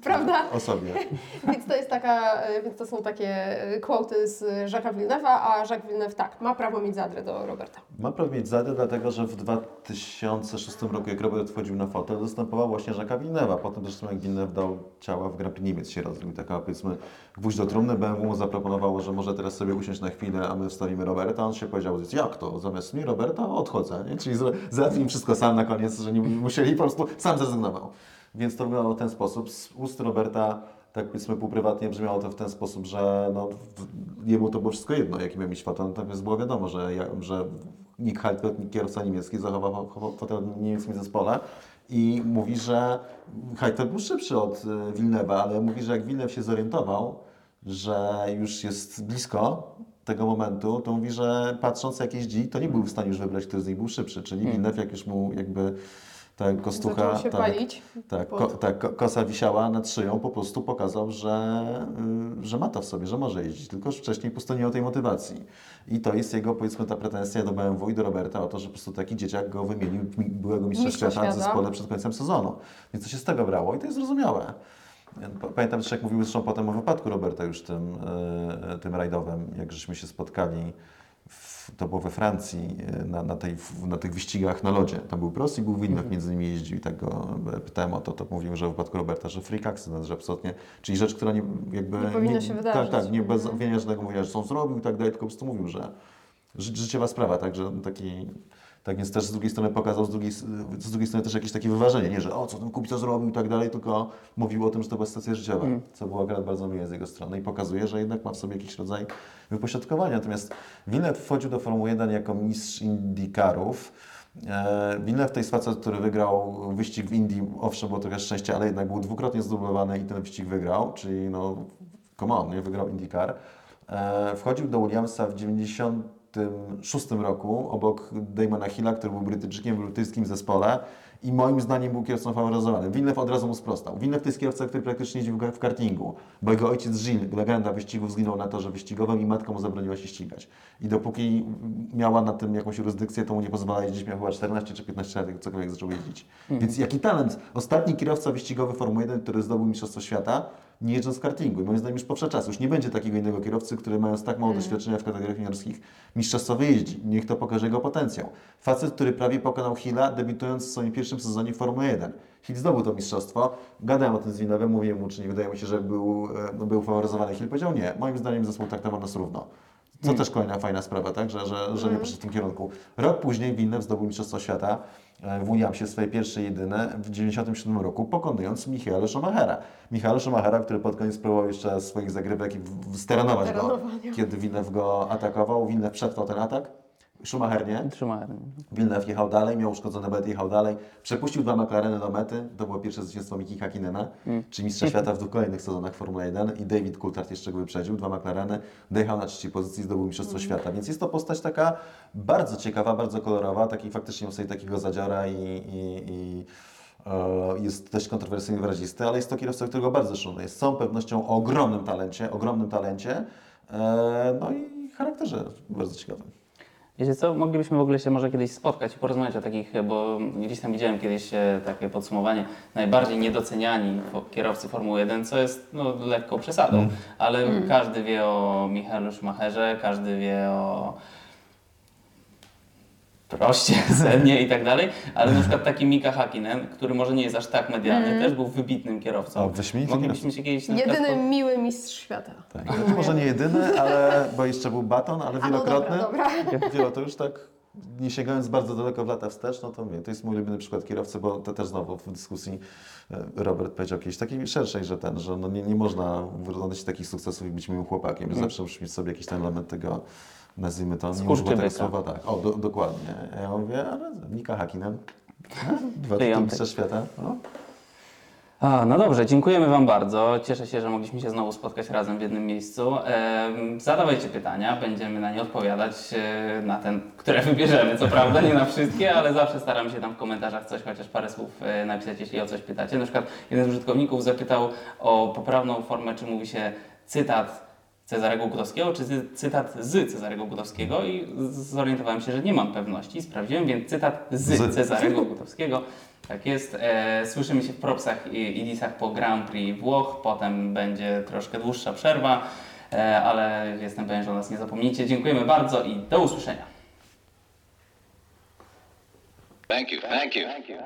(laughs) Prawda? O sobie. (laughs) Więc to jest taka, e, więc to są takie e, quoty z Jacques'a Villeneuve'a, a Jacques Villeneuve tak, ma prawo mieć zadrę do Roberta. Ma prawo mieć zadę, dlatego że w 2006 roku, jak Robert wchodził na fotel, zastępował właśnie Jacques'a Villeneuve'a. Potem zresztą jak Villeneuve dał ciała w Grand Prix Niemiec się rozbił. Taka powiedzmy gwóźdź do trumny. BMW mu zaproponowało, że może teraz sobie usiąść na chwilę, a my wstawimy Roberta. On się powiedział, jak to? Zamiast mnie Roberta odchodzę. Nie? Czyli załatwił im wszystko sam na koniec, że nie musieli po prostu, sam zrezygnował. Więc to wyglądało w ten sposób. Z ust Roberta tak powiedzmy półprywatnie brzmiało to w ten sposób, że no, jemu to było wszystko jedno, jaki miał mieć fotel, natomiast było wiadomo, że, że Nick Heidfeld, kierowca niemiecki, zachował chował fotel w niemieckim zespole i mówi, że Heidfeld był szybszy od Wilnewa, ale mówi, że jak Wilnew się zorientował, że już jest blisko tego momentu, to mówi, że patrząc jak jeździ, to nie był w stanie już wybrać, który z nich był szybszy, czyli Wilnew jak już mu jakby ta kostucha... Tak, palić. tak, pod- ko, tak, ko- kosa wisiała nad szyją, po prostu pokazał, że, y, że ma to w sobie, że może jeździć, tylko że wcześniej po prostu nie miał tej motywacji. I to jest jego, powiedzmy, ta pretensja do BMW i do Roberta o to, że po prostu taki dzieciak go wymienił mi- byłego mistrza, Mistrza świata w zespole przed końcem sezonu. Więc to się z tego brało i to jest zrozumiałe. Pa- Pamiętam też, jak mówił zresztą potem o wypadku Roberta już tym, y, tym rajdowym, jak żeśmy się spotkali w, to było we Francji, e, na, na, tej, na tych wyścigach na lodzie. Tam był Prost i był Wilnow, między nimi jeździł i tak go e, pytałem o to, to mówił, że w wypadku Roberta, że freak accident, że absolutnie, czyli rzecz, która nie, jakby... Nie powinna się wydarzyć. Tak, tak, nie bez Mhm. obwiniania żadnego mówienia, że są zrobił i tak dalej, tylko po prostu mówił, że ży, życiowa sprawa, także taki... Tak więc też z drugiej strony pokazał, z drugiej, z drugiej strony też jakieś takie wyważenie, nie, że o, co ten kupica zrobił i tak dalej, tylko mówił o tym, że to była sytuacja życiowa, co było akurat bardzo miłe z jego strony i pokazuje, że jednak ma w sobie jakiś rodzaj wypośrodkowania. Natomiast Villeneuve wchodził do Formuły 1 jako mistrz Indykarów. Villeneuve to jest facet, który wygrał wyścig w Indii, owszem, było trochę szczęścia, ale jednak był dwukrotnie zdobyłany i ten wyścig wygrał, czyli no, come on, nie, wygrał IndyCar. E, Wchodził do Williamsa w 96 roku obok Damona Hilla, który był Brytyjczykiem w brytyjskim zespole i moim zdaniem był kierowcą faworyzowany. Villeneuve od razu mu sprostał. Villeneuve to jest kierowca, który praktycznie jeździł w kartingu, bo jego ojciec Gilles, legenda wyścigów, zginął na torze wyścigowym i matka mu zabroniła się ścigać. I dopóki miała na tym jakąś jurysdykcję, to mu nie pozwalała jeździć, miał chyba 14 czy 15 lat, jak cokolwiek zaczął jeździć. Więc jaki talent. Ostatni kierowca wyścigowy Formuły 1, który zdobył Mistrzostwo Świata, nie jeżdżąc kartingu. I moim zdaniem już powsze czas. Już nie będzie takiego innego kierowcy, który mając tak mało doświadczenia w kategoriach juniorskich mistrzostwo wyjeździ. Niech to pokaże jego potencjał. Facet, który prawie pokonał Hilla, debiutując w swoim pierwszym sezonie w Formule 1. Hill zdobył to mistrzostwo. Gadałem o tym z Winowem, mówiłem mu, czy nie wydaje mu się, że był, e, no, był faworyzowany. Hill powiedział nie. Moim zdaniem zespół traktował nas równo. Co też kolejna fajna sprawa, tak? że, że, że nie poszedł w tym kierunku. Rok później Villeneuve zdobył Mistrzostwo Świata w Williamsie, swoje pierwsze jedyne w 1997 roku, pokonując Michaela Schumachera. Michaela Schumachera, który pod koniec próbował jeszcze swoich zagrywek i steranować go, kiedy Villeneuve go atakował. Villeneuve przetrwał ten atak, Schumacher nie. Trzymałem. Villeneuve jechał dalej, miał uszkodzony bet, jechał dalej. Przepuścił dwa McLareny do mety. To było pierwsze zwycięstwo Miki Hakinena, czy mistrza świata w dwóch kolejnych sezonach Formuły 1. I David Coulthard jeszcze go wyprzedził, dwa McLareny. Dojechał na trzeciej pozycji i zdobył mistrzostwo świata. Więc jest to postać taka bardzo ciekawa, bardzo kolorowa. Taki faktycznie ma sobie takiego zadziora i, i, i e, jest dość kontrowersyjny, wyrazisty, ale jest to kierowca, którego bardzo szanuję. Z całą pewnością o ogromnym talencie, ogromnym talencie, e, no i charakterze bardzo ciekawym. Wiecie co, moglibyśmy w ogóle się może kiedyś spotkać i porozmawiać o takich, bo gdzieś tam widziałem kiedyś e, takie podsumowanie, najbardziej niedoceniani kierowcy Formuły 1, co jest no, lekką przesadą, ale każdy wie o Michaelu Schumacherze, każdy wie o Proście, Sennie (laughs) i tak dalej, ale na przykład taki Mika Hakkinen, który może nie jest aż tak medialny, też był wybitnym kierowcą. O, Moglibyśmy się kiedyś Jedyny miły mistrz świata. Tak. Może nie jedyny, ale bo jeszcze był baton, ale A no wielokrotny. dobra, (laughs) dobra. Wielo to już tak, nie sięgając bardzo daleko w lata wstecz, no to mówię, to jest mój ulubiony przykład kierowcy, bo to też znowu w dyskusji e, Robert powiedział kiedyś takiej szerszej, że ten, że no nie, nie można wyrównać takich sukcesów i być miłym chłopakiem, że zawsze musi mieć sobie jakiś ten element tego, nazwijmy to, nie używa tego słowa, tak, o, do, dokładnie. Ja mówię, ale Nika Hakkinen, no, dwa mistrza świata, no. A, no dobrze, dziękujemy Wam bardzo. Cieszę się, że mogliśmy się znowu spotkać razem w jednym miejscu. Zadawajcie pytania, będziemy na nie odpowiadać, e, na ten, które wybierzemy, co prawda, nie na wszystkie, ale zawsze staramy się tam w komentarzach coś, chociaż parę słów e, napisać, jeśli o coś pytacie. Na przykład jeden z użytkowników zapytał o poprawną formę, czy mówi się cytat, Cezarego Gutowskiego, czy cy- cytat z Cezarego Gutowskiego i zorientowałem się, że nie mam pewności. Sprawdziłem, więc cytat z, Z. Cezarego Gutowskiego. Tak jest. E, słyszymy się w propsach i, i disach po Grand Prix Włoch. Potem będzie troszkę dłuższa przerwa, e, ale jestem pewien, że o nas nie zapomnicie. Dziękujemy bardzo i do usłyszenia. Thank you. Thank you. Thank you.